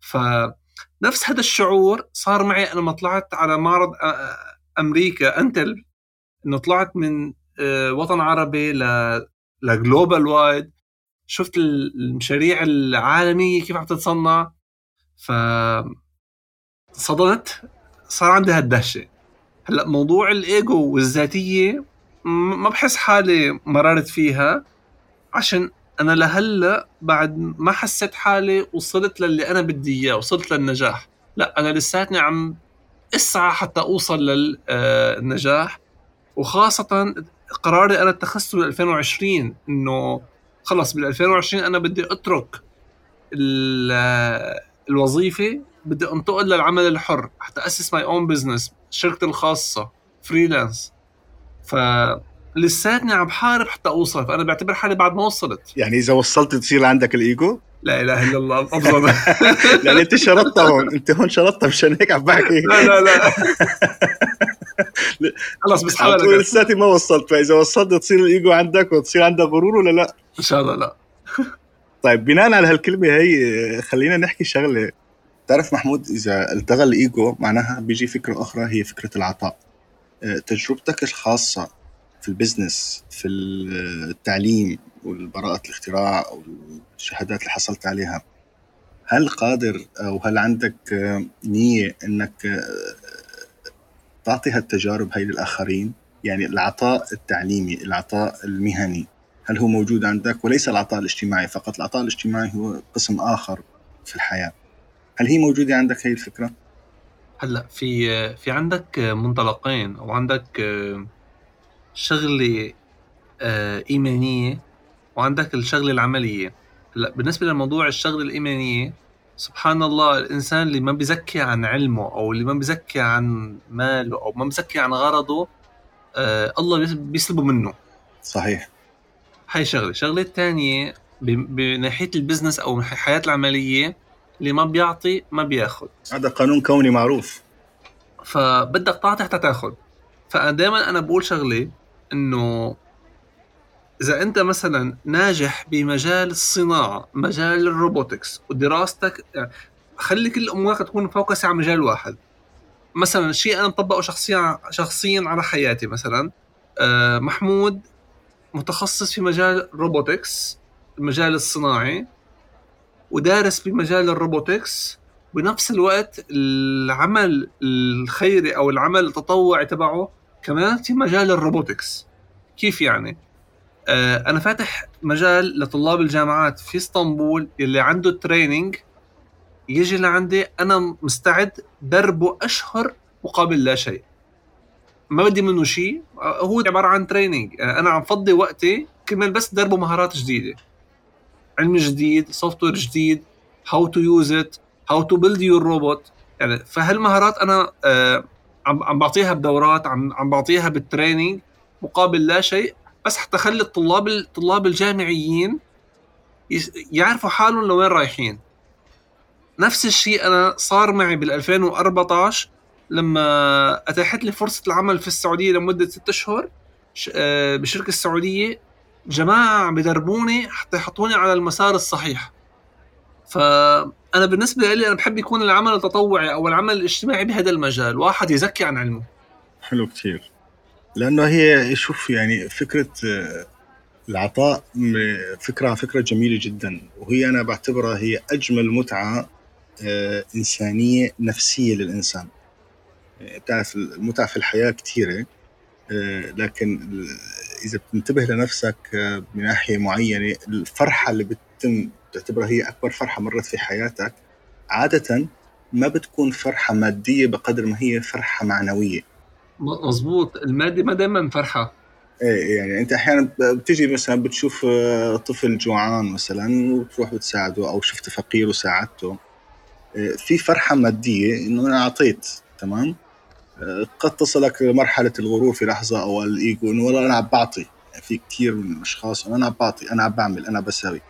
فنفس هذا الشعور صار معي أنا ما طلعت على معرض أمريكا أنتل إنه طلعت من آه، وطن عربي ل لجلوبال وايد شفت المشاريع العالمية كيف عم تتصنع ف صدمت صار عندي هالدهشة هلأ موضوع الإيجو والذاتية م- ما بحس حالي مررت فيها عشان أنا لهلأ بعد ما حسيت حالي وصلت للي أنا بدي إياه وصلت للنجاح. لا أنا لساتني عم اسعى حتى أوصل للنجاح وخاصة قراري أنا اتخذته بال 2020 إنه خلص بال 2020 أنا بدي أترك ال- الوظيفة بدي أنتقل للعمل الحر حتى أسس my own business شركتي الخاصة freelance ف لساتني عم بحارب حتى اوصل فأنا بعتبر حالي بعد ما وصلت. يعني إذا وصلت تصير عندك الإيجو؟ لا إله إلا الله افضل [laughs] لأن أنت شرطتها هون أنت هون شرطتها مشان هيك عم بحكي. لا لا لا. [laughs] خلص بس حاول لساتي ما وصلت. فإذا وصلت تصير الإيجو عندك وتصير عندك غرور ولا لا؟ إن شاء الله لا. طيب بناء على هالكلمة هي خلينا نحكي شغلة. تعرف محمود إذا التغى الإيجو معناها بيجي فكرة أخرى هي فكرة العطاء. تجربتك الخاصة في ال business في التعليم والبراءة الاختراع والشهادات اللي حصلت عليها هل قادر أو هل عندك نية إنك تعطي هالتجارب هاي للآخرين؟ يعني العطاء التعليمي العطاء المهني هل هو موجود عندك؟ وليس العطاء الاجتماعي فقط العطاء الاجتماعي هو قسم آخر في الحياة. هل هي موجودة عندك هي الفكرة؟ هلأ في في عندك منطلقين أو عندك شغلة آه، إيمانية وعندك الشغلة العملية. هلأ بالنسبة لموضوع الشغلة الإيمانية سبحان الله الإنسان اللي ما بيزكي عن علمه أو اللي ما بيزكي عن ماله أو ما بيزكي عن غرضه آه الله بيسلبه منه. صحيح. هاي شغلة. الشغله الثانية بناحية ال business أو الحياة العملية اللي ما بيعطي ما بياخذ. هذا قانون كوني معروف. فبدك تعطي حتى تاخذ. فدائما أنا بقول شغلة إنه إذا أنت مثلا ناجح بمجال الصناعة مجال ال robotics ودراستك يعني خلي كل أمورك تكون focus على مجال واحد. مثلا شيء أنا مطبقه شخصيا شخصيا على حياتي مثلا آه، محمود متخصص في مجال robotics المجال الصناعي. ودارس بمجال ال robotics. بنفس الوقت العمل الخيري أو العمل التطوعي تبعه كمان في مجال ال robotics. كيف يعني؟ آه أنا فاتح مجال لطلاب الجامعات في إسطنبول اللي عنده training يجي لعندي أنا مستعد دربه أشهر مقابل لا شيء. ما بدي منه شيء. هو عبارة عن training يعني أنا عم فضي وقتي كرمال بس دربه مهارات جديدة. علم جديد software جديد how to use it how to build your robot يعني فهالمهارات أنا آه عم بعطيها بدورات عم عم بعطيها بال training مقابل لا شيء بس حتى خلي الطلاب الطلاب الجامعيين يعرفوا حالهم لوين رايحين. نفس الشيء أنا صار معي بال 2014 لما أتاحت لي فرصة العمل في السعودية لمدة ست أشهر آه، بشركة السعودية. جماعة عم بدربوني حتى يحطوني على المسار الصحيح. فأنا بالنسبة لي أنا بحب يكون العمل التطوعي أو العمل الاجتماعي بهذا المجال واحد يزكي عن علمه. حلو كثير لأنه هي شوف يعني فكرة آه، العطاء فكرة فكرة جميلة جدا. وهي أنا بعتبرها هي أجمل متعة آه، إنسانية نفسية للإنسان. بتعرف المتعة في الحياة كثيره لكن إذا بتنتبه لنفسك بناحيه معينة الفرحة اللي بتتم تعتبرها هي أكبر فرحة مرت في حياتك عادة ما بتكون فرحة مادية بقدر ما هي فرحة معنوية. مظبوط. المادي ما دائما فرحة. إيه يعني أنت أحيانا بتجي مثلا بتشوف آه، طفل جوعان مثلا وتروح بتساعده أو شفت فقير وساعدته. إيه، في فرحة مادية إنه أنا أعطيت تمام؟ آه، قد تصلك لمرحله الغرور في لحظة أو الإيجو إنه والله أنا عم بعطي. يعني في كثير من الأشخاص أنا عم بعطي أنا عم بعمل أنا بساوي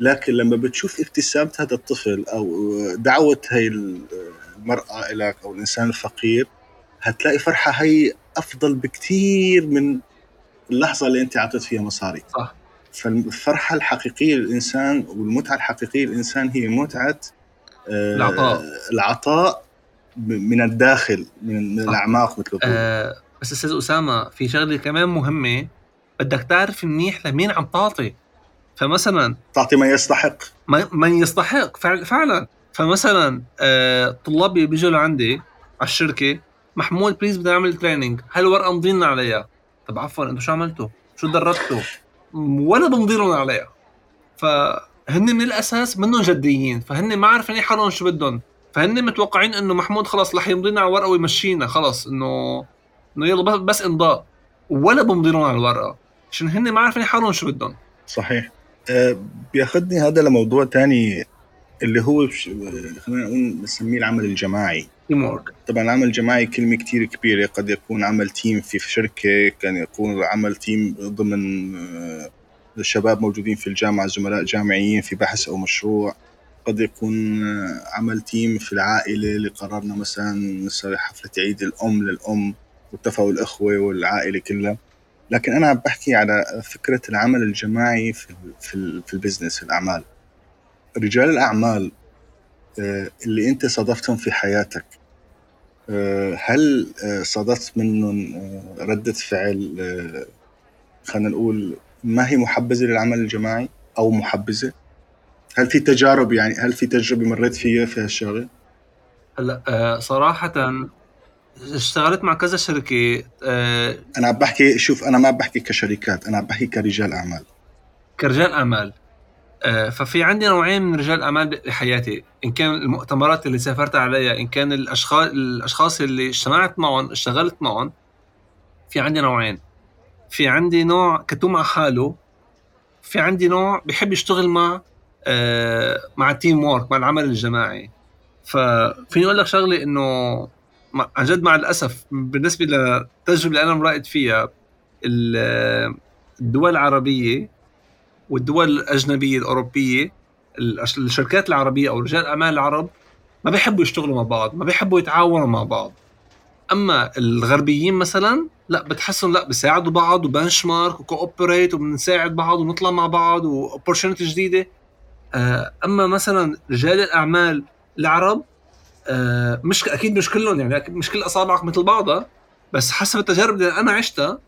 لكن لما بتشوف ابتسامة هذا الطفل أو دعوة هي المرأة لك أو الإنسان الفقير هتلاقي فرحة هي أفضل بكثير من اللحظة اللي أنت اعطيت فيها مصاري صح. فالفرحة الحقيقية للإنسان والمتعة الحقيقية للإنسان هي متعة آه العطاء. العطاء من الداخل من. الأعماق مثل آه بس أستاذ أسامة في شغلة كمان مهمة بدك تعرف منيح لمين عم تعطي. فمثلا تعطي من يستحق. من يستحق فعلا. فمثلا آه طلابي بيجوا لعندي على الشركة محمود please بدي اعمل training هاي الورقه مضينا عليها؟ طب عفوا أنتم شو عملتوا؟ شو دربتوا؟ ولا بمضي لهم عليها. فهن من الأساس منهم جديين فهن ما عارفين حالهم شو بدهم. فهن متوقعين إنه محمود خلص رح يمضينا على الورقة ويمشينا خلص انه إنه يلا بس امضاء ولا بمضي لهم على الورقة. عشان هن ما عارفين حالهم شو بدهم. صحيح. أه بياخذني هذا لموضوع تاني اللي هو خلينا نقول نسميه العمل الجماعي. طبعا العمل الجماعي كلمة كتير كبيرة. قد يكون عمل تيم في شركة كان يكون عمل تيم ضمن الشباب آه، موجودين في الجامعة زملاء جامعيين في بحث أو مشروع. قد يكون آه، عمل team في العائلة اللي قررنا مثلا نسوي حفلة عيد الأم للأم واتفقوا الأخوة والعائلة كلها لكن أنا بحكي على فكرة العمل الجماعي في في, في ال business في الأعمال رجال الأعمال آه، اللي أنت صادفتهم في حياتك آه، هل صادفت منهم ردة فعل خلينا نقول ما هي محبذة للعمل الجماعي أو محبذة؟ هل في تجارب يعني هل في تجربة مريت فيها في هالشغلة؟ هلا صراحة اشتغلت مع كذا شركة أنا عم بحكي شوف أنا ما بحكي كشركات أنا عم بحكي كرجال أعمال. كرجال أعمال. آه، ففي عندي نوعين من رجال الاعمال بحياتي. إن كان المؤتمرات اللي سافرت عليها إن كان الاشخاص الأشخاص اللي اجتمعت معهم اشتغلت معهم في عندي نوعين. في عندي نوع كتوم مع حاله في عندي نوع بحب يشتغل مع آه، مع ال teamwork مع العمل الجماعي. ففيني أقول لك شغلة إنه عن جد مع الأسف بالنسبة للتجربه اللي أنا مرئت فيها الدول العربية والدول الأجنبية الأوروبية الشركات العربية أو رجال الاعمال العرب ما بيحبوا يشتغلوا مع بعض ما بيحبوا يتعاونوا مع بعض. أما الغربيين مثلا لا بتحسهم لا بيساعدوا بعض وبنش مارك وكوبريت وبنساعد بعض ونطلع مع بعض واوبورتونيتي جديدة. آه، أما مثلا رجال الأعمال العرب آه، مش أكيد مش كلهم يعني مش كل اصابعك مثل بعضها بس حسب التجارب اللي أنا عشتها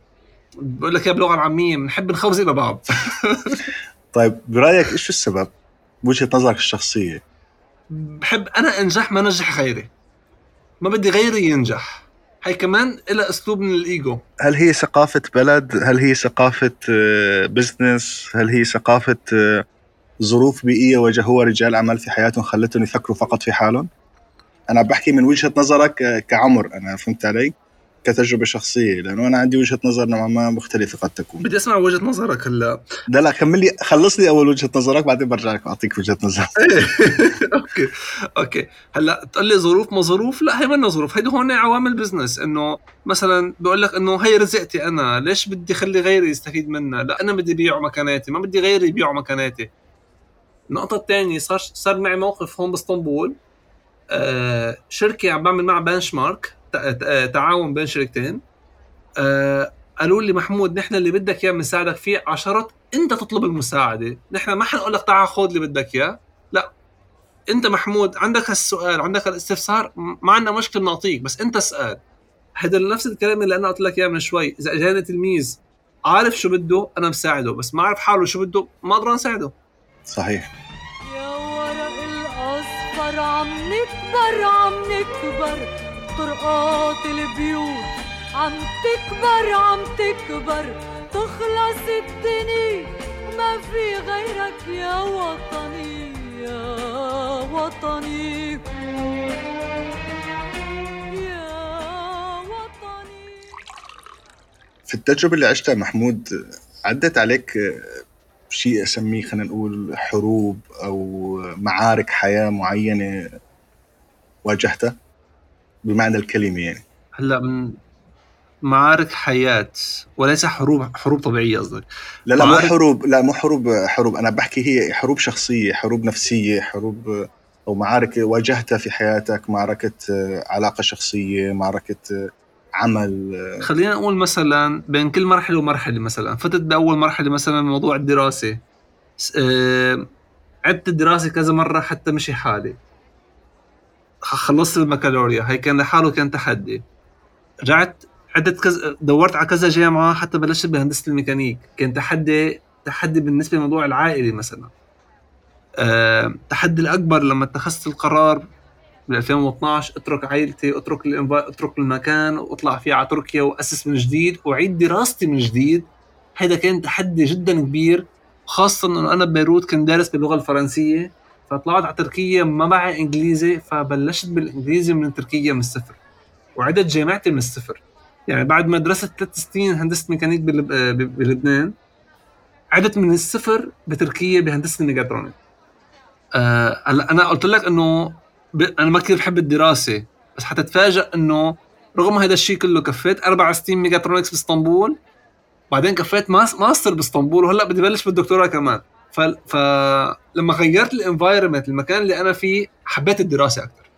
بقول لك يا باللغة العامية بنحب نخوزق لبعض [laughs] طيب برأيك إيش السبب؟ بوجهه نظرك الشخصية. بحب أنا أنجح ما نجح غيري. ما بدي غيري ينجح. هي كمان لها أسلوب من الإيجو. هل هي ثقافة بلد؟ هل هي ثقافة بزنس هل هي ثقافة آه، ظروف بيئية واجهوها رجال أعمال في حياتهم خلتهم يفكروا فقط في حالهم. أنا بحكي من وجهة نظرك آه، كعمر أنا فهمت علي؟ كتجربة شخصية لأنه أنا عندي وجهة نظر نوعا ما مختلفة قد تكون. بدي أسمع وجهة نظرك هلأ. لا لا كمل لي خلص لي أول وجهة نظرك بعدين برجع لك اعطيك وجهة نظر. [laughs] okay okay. هلأ تقول لي ظروف ما ظروف؟ لا هي منا ظروف. هيدي هون عوامل business إنه مثلا بقول لك إنه هي رزقتي أنا ليش بدي اخلي غيري يستفيد منها؟ لا أنا بدي بيع مكناتي ما بدي غيري يبيعوا مكناتي. النقطة الثانية صار صار معي موقف هون باسطنبول. آه شركة عم بعمل معها benchmark تعاون بين شركتين. آه قالوا لي محمود نحن اللي بدك إياه بنساعدك فيه عشرات أنت تطلب المساعدة. نحن ما حنقول لك تعال خذ اللي بدك إياه. لا. أنت محمود عندك هالسؤال عندك الاستفسار ما عندنا مشكلة بنعطيك بس أنت اسأل. هذا نفس الكلام اللي أنا قلت لك إياه من شوي. إذا اجاني تلميذ عارف شو بده أنا مساعده بس ما عارف حاله شو بده ما أقدر أساعده. صحيح. يا ورق الأصفر عم نكبر عم نكبر. طرقات البيوت عم تكبر عم تكبر. تخلص الدنيا وما في غيرك يا وطني يا وطني. يا وطني. في التجربة اللي عشتها محمود عدت عليك شيء أسميه خلينا نقول حروب أو معارك حياة معينة واجهتها؟ بمعنى الكلمة يعني. هلأ من معارك حياة وليس حروب حروب طبيعية قصدك. لا لا مو حروب لا مو حروب حروب. أنا بحكي هي حروب شخصية حروب نفسية حروب أو معارك واجهتها في حياتك معركة علاقة شخصية معركة عمل خلينا نقول مثلا بين كل مرحلة ومرحلة مثلا. فتت بأول مرحلة مثلا موضوع الدراسة. آه، عدت الدراسة كذا مرة حتى مشي حالي. خلصت البكالوريا هي كان لحاله كان تحدي. رجعت عدت كذا دورت على كذا جامعة حتى بلشت بهندسة الميكانيك. كان تحدي تحدي بالنسبة للموضوع العائلي مثلا. أه، تحدي الأكبر لما اتخذت القرار ب 2012 اترك عائلتي اترك اترك المكان واطلع فيه على تركيا وأسس من جديد وأعيد دراستي من جديد. هذا كان تحدي جدا كبير خاصة إنه أنا ببيروت كنت دارس باللغة الفرنسية. فطلعت على تركيا ما معي إنجليزي فبلشت بالإنجليزي من تركيا من الصفر وعدت جامعتي من الصفر. يعني بعد ما درست ثلاث سنين هندسة ميكانيك بلبنان عدت من الصفر بتركيا بهندسة الميكاترونيك آه، هلأ أنا قلت لك إنه أنا ما كثير بحب الدراسة بس حتتفاجئ إنه رغم هذا الشيء كله كفيت أربع سنين ميكاترونكس بإسطنبول بعدين كفيت ماستر بإسطنبول وهلأ بدي بلش بالدكتوراه كمان. ف... فلما غيرت ال environment المكان اللي أنا فيه حبيت الدراسة أكثر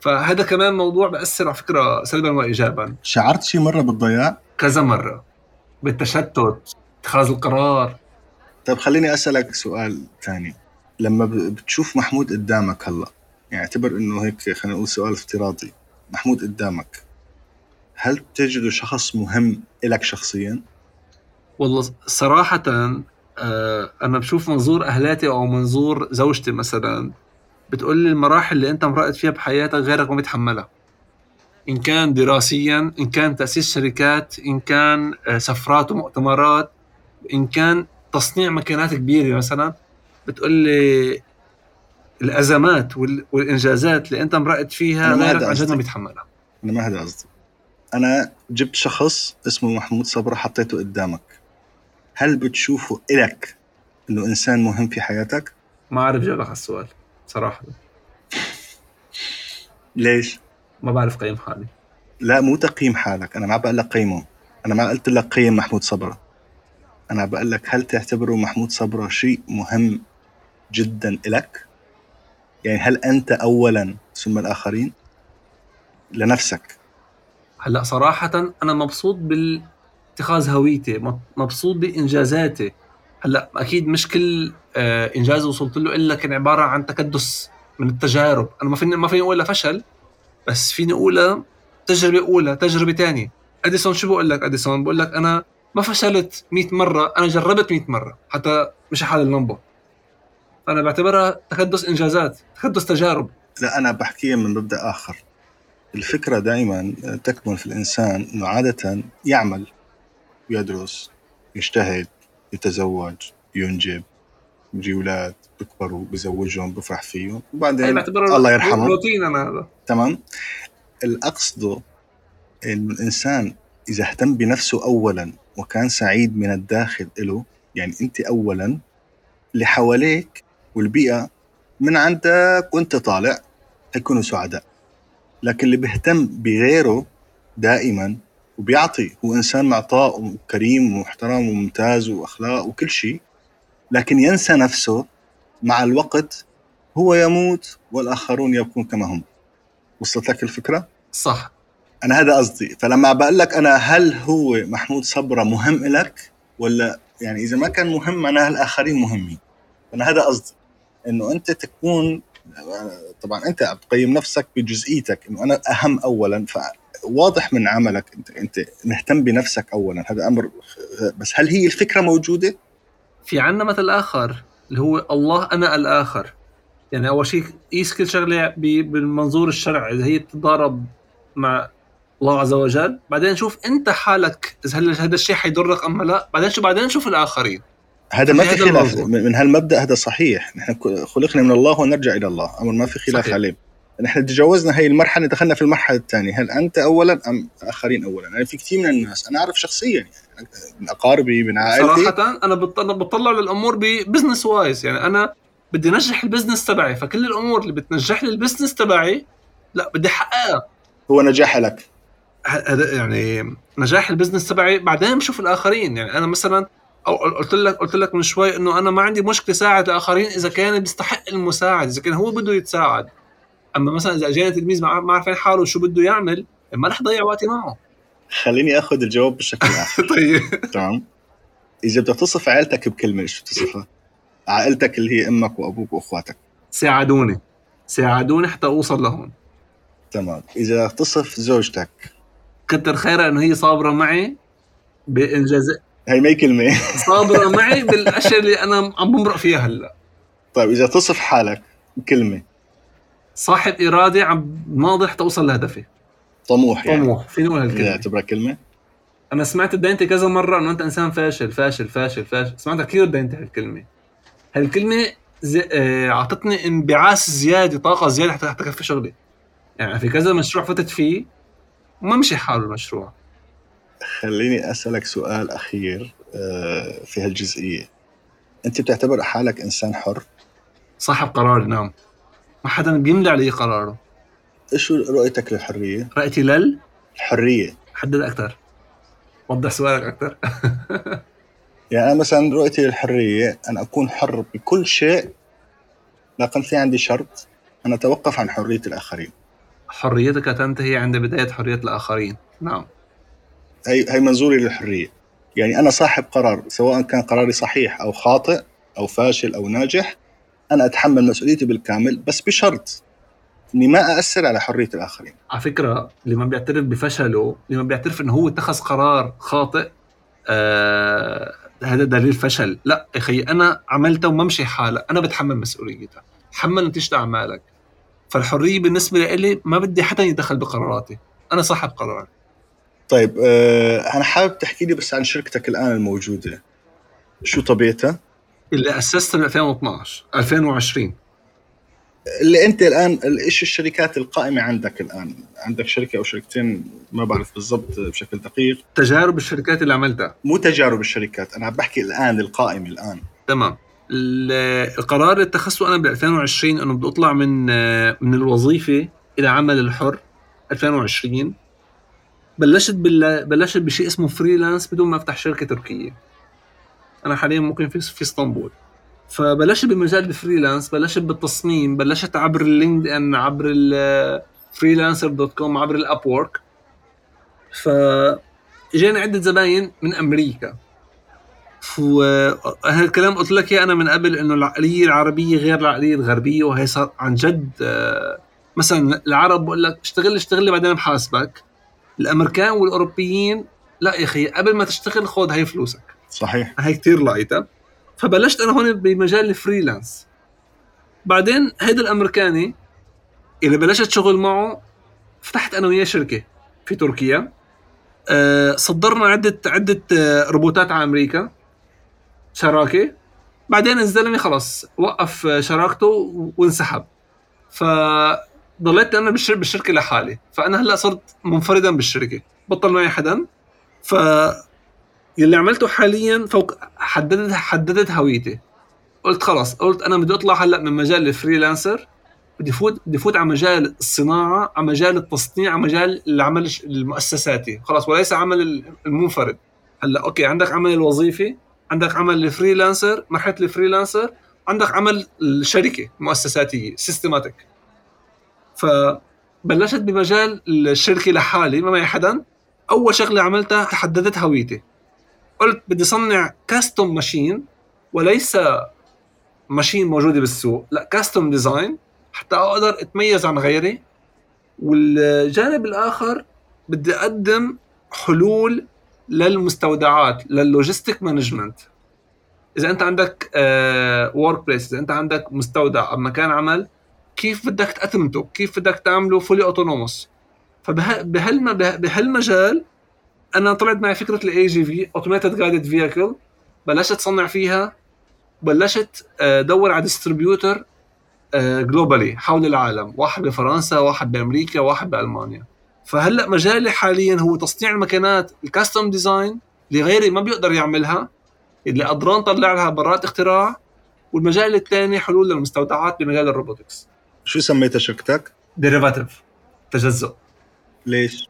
فهذا كمان موضوع بأثر على فكرة سلبا وايجابا. شعرت شي مرة بالضياع؟ كذا مرة. بالتشتت اتخاذ القرار. طيب خليني أسألك سؤال ثاني. لما بتشوف محمود قدامك هلأ يعني أعتبر إنه هيك خلينا نقول سؤال افتراضي. محمود قدامك. هل تجده شخص مهم إلك شخصيا؟ والله صراحة آه، أنا بشوف منظور أهلاتي أو منظور زوجتي مثلا بتقول لي المراحل اللي أنت مرقت فيها بحياتك غيرك ما بيتحملها. إن كان دراسيا إن كان تأسيس شركات إن كان آه، سفرات ومؤتمرات إن كان تصنيع ماكينات كبيرة مثلا بتقول لي الأزمات وال- والإنجازات اللي أنت مرقت فيها غيرك عن جد ما. بيتحملها. أنا ما هذا قصدي. أنا جبت شخص اسمه محمود صبرا حطيته قدامك. هل بتشوفه إلك إنه إنسان مهم في حياتك؟ ما أعرف جاوبك على السؤال صراحة. ليش؟ ما بعرف قيم حالي. لا مو تقييم حالك. أنا ما بقول لك قيمه. أنا ما قلت لك قيم محمود صبرا أنا بقول لك هل تعتبره محمود صبرا شيء مهم جدا إلك؟ يعني هل أنت اولا ثم الآخرين؟ لنفسك. هلا صراحة أنا مبسوط باتخاذ هويتي مب- مبسوط بإنجازاتي. هلا أكيد مش كل آه، إنجاز وصلت له إلا كان عبارة عن تكدس من التجارب. أنا ما فيني ما فيني أقول فشل بس فيني أقول تجربة أولى تجربة تانية. أديسون شو بقول لك أديسون؟ بقول لك أنا ما فشلت 100 مرة أنا جربت 100 مرة حتى مش حال اللمبة فأنا بعتبرها تكدس إنجازات تكدس تجارب. لا أنا بحكيها من مبدأ آخر. الفكرة دائما تكمن في الإنسان إنه عادة يعمل يدرس يجتهد يتزوج ينجب يجي أولاد بيكبروا بزوجهم بفرح فيهم. وبعدين الله يرحمه روتين أنا هذا. تمام؟ الأقصد إن الإنسان إذا اهتم بنفسه أولا وكان سعيد من الداخل له يعني أنت أولا اللي حواليك والبيئة من عندك وأنت طالع يكونوا سعداء. لكن اللي بيهتم بغيره دائما وبيعطي هو إنسان معطاء وكريم ومحترم وممتاز وأخلاق وكل شيء لكن ينسى نفسه مع الوقت هو يموت والآخرون يبقون كما هم. وصلت لك الفكرة؟ صح. أنا هذا قصدي. فلما بقول لك أنا هل هو محمود صبرا مهم لك ولا يعني إذا ما كان مهم معناها الآخرين مهمين. أنا هذا قصدي. إنه أنت تكون طبعا أنت تقيم نفسك بجزئيتك إنه أنا أهم اولا فواضح من عملك أنت أنت مهتم بنفسك اولا. هذا أمر بس هل هي الفكرة موجودة؟ في عنا مثل آخر اللي هو الله أنا الآخر. يعني أول شيء قيس كل شغلة بالمنظور الشرعي؟ إذا هي بتتضارب مع الله عز وجل بعدين شوف أنت حالك إذا هل هذا الشيء حيضرك أم لا. بعدين شو بعدين شوف الآخرين. هذا ما في خلاف. الموضوع. من هالمبدأ هذا صحيح. نحن خلقنا من الله ونرجع إلى الله. أمر ما في خلاف صحيح. عليه. نحن تجاوزنا هي المرحلة دخلنا في المرحلة الثانية. هل أنت اولا أم الاخرين اولا؟ يعني في كثير من الناس أنا أعرف شخصيا يعني من أقاربي من عائلتي. صراحة أنا بطلع للأمور ب business wise يعني أنا بدي نجح ال business تبعي. فكل الأمور اللي بتنجح لي ال business تبعي لا بدي أحققها. هو نجاح لك. هذا يعني نجاح ال business تبعي بعدين بشوف الآخرين. يعني أنا مثلا أو قلت لك قلت لك من شوي إنه أنا ما عندي مشكلة ساعد الآخرين إذا كان بيستحق المساعدة إذا كان هو بده يتساعد. أما مثلا إذا أجاني تلميذ ما ما عارفين حاله شو بده يعمل ما رح ضيع وقتي معه. خليني آخذ الجواب بشكل اخر [laughs] طيب. تمام. إذا بدك تصف عائلتك بكلمة شو تصفها؟ عائلتك اللي هي أمك وأبوك وأخواتك. ساعدوني. ساعدوني حتى أوصل لهون. تمام. إذا تصف زوجتك. كتر خيرها إنه هي صابرة معي بانجاز هي ما هي كلمة. صابرة [laughs] معي بالأشياء اللي أنا عم بمرق فيها هلأ. طيب إذا تصف حالك بكلمة. صاحب إرادة عم ناضح حتى اوصل لهدفي. طموح يعني. طموح فيني أقول هالكلمة؟ تعتبرها كلمة. أنا سمعت دينتي كذا مرة إنه أنت إنسان فاشل فاشل فاشل فاشل. سمعتها كثير دينتي هالكلمة. هالكلمة زي... آه، أعطتني انبعاث زيادة طاقة زيادة حتى حتى في شغلي. يعني في كذا مشروع فتت فيه وما مشي حاله المشروع. خليني أسألك سؤال أخير آه، في هالجزئية. أنت بتعتبر حالك إنسان حر؟ صاحب قرار نعم. ما حدا بيملي علي قراره. إيش رؤيتك للحرية؟ رأيتي لل؟ الحرية. حدد أكثر وضح سؤالك أكثر [laughs] يعني أنا مثلا رؤيتي للحرية أن أكون حر بكل شيء لكن في عندي شرط أن أتوقف عن حرية الآخرين. حريتك تنتهي عند بداية حرية الآخرين. نعم. هي هي منظوري للحرية. يعني أنا صاحب قرار سواء كان قراري صحيح أو خاطئ أو فاشل أو ناجح أنا أتحمل مسؤوليتي بالكامل بس بشرط إني ما أأثر على حرية الآخرين. على فكرة اللي ما بيعترف بفشله اللي ما بيعترف إنه هو اتخذ قرار خاطئ آه هذا دليل فشل. لا يا أخي أنا عملته وما مشي حالك أنا بتحمل مسؤوليتها تحمل نتيجه اعمالك فالحرية بالنسبة لي ما بدي حدا يدخل بقراراتي. أنا صاحب قرار. طيب آه أنا حابب تحكي لي بس عن شركتك الآن الموجودة. شو طبيعتها؟ اللي اسسته ب 2012 2020 اللي أنت الآن إيش الشركات القائمة عندك الآن؟ عندك شركة أو شركتين ما بعرف بالضبط بشكل دقيق. تجارب الشركات اللي عملتها. مو تجارب الشركات أنا عم بحكي الآن القائمة الآن. تمام. ال- القرار اللي اتخذته أنا ب 2020 إنه بدي أطلع من من الوظيفة إلى عمل الحر 2020 بلشت بال... بلشت بشيء اسمه freelance بدون ما أفتح شركة تركية. أنا حاليا ممكن في في إسطنبول. فبلشت بمجال ال freelance بلشت بالتصميم بلشت عبر ال LinkedIn عبر ال Freelancer dot com عبر ال Upwork ف اجاني عدة زباين من أمريكا. وهالكلام قلت لك أنا من قبل إنه العقلية العربية غير العقلية الغربية وهي صار عن جد آه، مثلا العرب بقول لك اشتغل اشتغل بعدين بحاسبك. الأمريكان والأوروبيين لا يا أخي قبل ما تشتغل خذ هي فلوسك. صحيح. هي كتير لايتة. فبلشت أنا هون بمجال الفريلانس. بعدين هيدا الأمريكاني اللي بلشت شغل معه فتحت أنا وياه شركة في تركيا. أه صدرنا عدة عدة آه، روبوتات على أمريكا. شراكة. بعدين الزلمة خلص وقف آه، شراكته وانسحب. فضليت أنا بالشر- بالشركة لحالي. فأنا هلأ صرت منفردا بالشركة. بطل معي حدا ف يلي عملته حاليا فوق حددت حددت هويتي. قلت خلص قلت أنا بدي أطلع هلأ من مجال ال freelancer. بدي فوت بدي فوت على مجال الصناعة على مجال التصنيع على مجال العمل المؤسساتي. خلص وليس عمل المنفرد. هلأ okay عندك عمل الوظيفي عندك عمل ال freelancer مرحلة ال freelancer عندك عمل الشركة المؤسساتية systematic فبلشت بمجال الشركة لحالي ما معي حدا. أول شغلة عملتها حددت هويتي. قلت بدي صنع custom machine وليس machine موجودة بالسوق لا custom design حتى أقدر أتميز عن غيري. والجانب الآخر بدي أقدم حلول للمستودعات لل logistic management إذا أنت عندك work place إذا أنت عندك مستودع أو مكان عمل كيف بدك تأتمته؟ كيف بدك تعمله fully autonomous فبهالمجال أنا طلعت معي فكرة ال AGV automated guided vehicle بلشت تصنع فيها بلشت آه، ادور على distributor globally حول العالم واحد بفرنسا واحد بأمريكا واحد بألمانيا. فهلأ مجالي حاليا هو تصنيع المكانات ال custom design اللي غيري ما بيقدر يعملها اللي قدران طلع لها برات اختراع والمجال الثاني حلول للمستودعات بمجال ال robotics. شو سميتها شركتك؟ Derivative تجزؤ ليش؟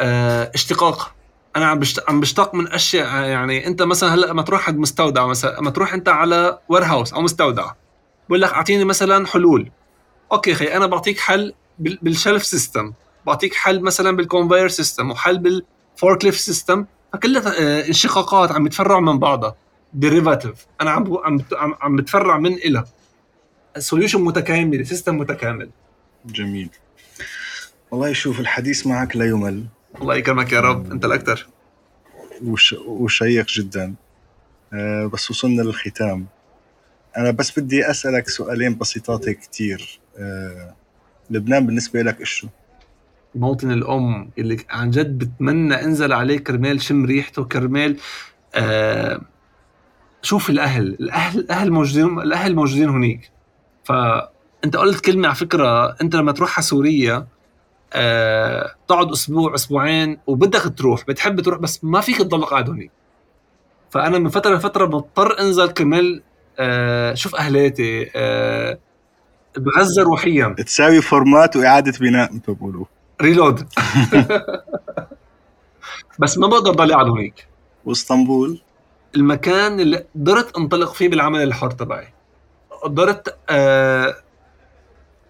آه، اشتقاق أنا عم. عم بشتق من أشياء يعني أنت مثلا هلأ لما تروح عند مستودع مثلا لما تروح أنت على warehouse أو مستودع بقول لك أعطيني مثلا حلول okay خي أنا بعطيك حل بال... بال shelf system بعطيك حل مثلا بال conveyor system وحل بال forklift system فكلها اشتقاقات عم بتفرع من بعضها derivative أنا عم عم, عم بتفرع من إلها solution متكامل system متكامل. جميل. والله شوف الحديث معك لا يمل. الله يكرمك يا رب. أنت الأكثر. وش وشيق جدا. آه، بس وصلنا للختام. أنا بس بدي أسألك سؤالين بسيطات كتير. آه، لبنان بالنسبة لك شو؟ موطن الأم اللي عن جد بتمنى انزل عليه كرمال شم ريحته كرمال آه شوف الأهل. الأهل الأهل موجودين الأهل موجودين هنيك. فأنت قلت كلمة على فكرة أنت لما تروح على سوريا آه تقعد أسبوع أسبوعين وبدك تروح بتحب تروح بس ما فيك تضل قاعد هنيك فأنا من فترة لفترة بضطر أنزل كرمال آه شوف أهلاتي آه بغذى روحيا. تساوي format وإعادة بناء مثل ما بيقولوا reload بس ما بقدر ضل قاعد هنيك واسطنبول؟ المكان اللي قدرت أنطلق فيه بالعمل الحر تبعي. قدرت آه،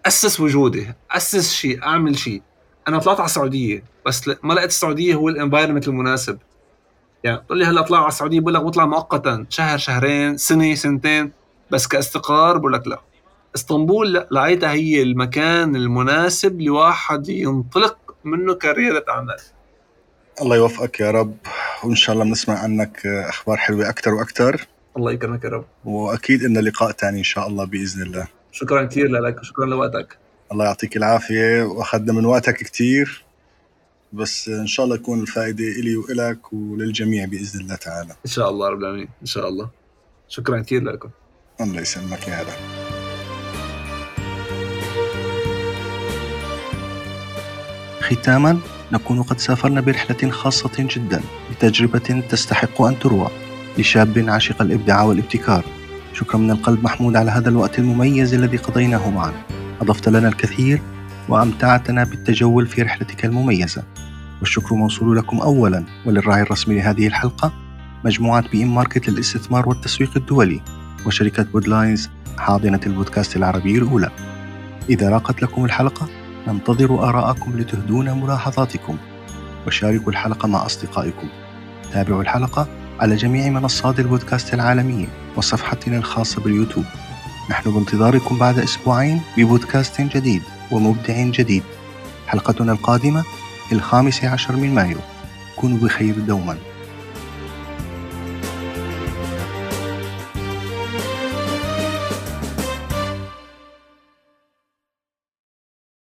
أسس وجودي أسس شيء أعمل شيء. أنا طلعت على السعودية بس ما لقيت السعودية هو ال environment المناسب. يعني تقول لي هلأ اطلع على السعودية بقول لك بطلع مؤقتا شهر شهرين سنة سنتين. بس كاستقرار بقول لك لا. إسطنبول لقيتها هي المكان المناسب لواحد ينطلق منه كرياده اعمال الله يوفقك يا رب وإن شاء الله بنسمع عنك آه، أخبار حلوة أكثر وأكثر الله يكرمك يا رب. وأكيد إن لقاء تاني إن شاء الله بإذن الله. شكرا كثير لك وشكرا لوقتك. الله يعطيك العافية. وأخذنا من وقتك كتير. بس إن شاء الله يكون الفائدة إلي وإلك وللجميع بإذن الله تعالى. إن شاء الله رب العالمين. إن شاء الله. شكرا كثير لكم. الله يسلمك يا هلا. ختاما نكون قد سافرنا برحلة خاصة جدا لتجربة تستحق أن تروى. لشاب عاشق الإبداع والابتكار. شكرا من القلب محمود على هذا الوقت المميز الذي قضيناه معنا أضفت لنا الكثير وأمتعتنا بالتجول في رحلتك المميزة. والشكر موصول لكم أولا وللراعي الرسمي لهذه الحلقة مجموعة بي إم ماركت للاستثمار والتسويق الدولي وشركة بودلاينز حاضنة البودكاست العربي الأولى. إذا راقت لكم الحلقة ننتظر آراءكم لتهدون ملاحظاتكم. وشاركوا الحلقة مع أصدقائكم. تابعوا الحلقة على جميع منصات البودكاست العالمية وصفحتنا الخاصة باليوتيوب. نحن بانتظاركم بعد أسبوعين ببودكاست جديد ومبدع جديد. حلقتنا القادمة الخامس عشر من مايو. كونوا بخير دوما.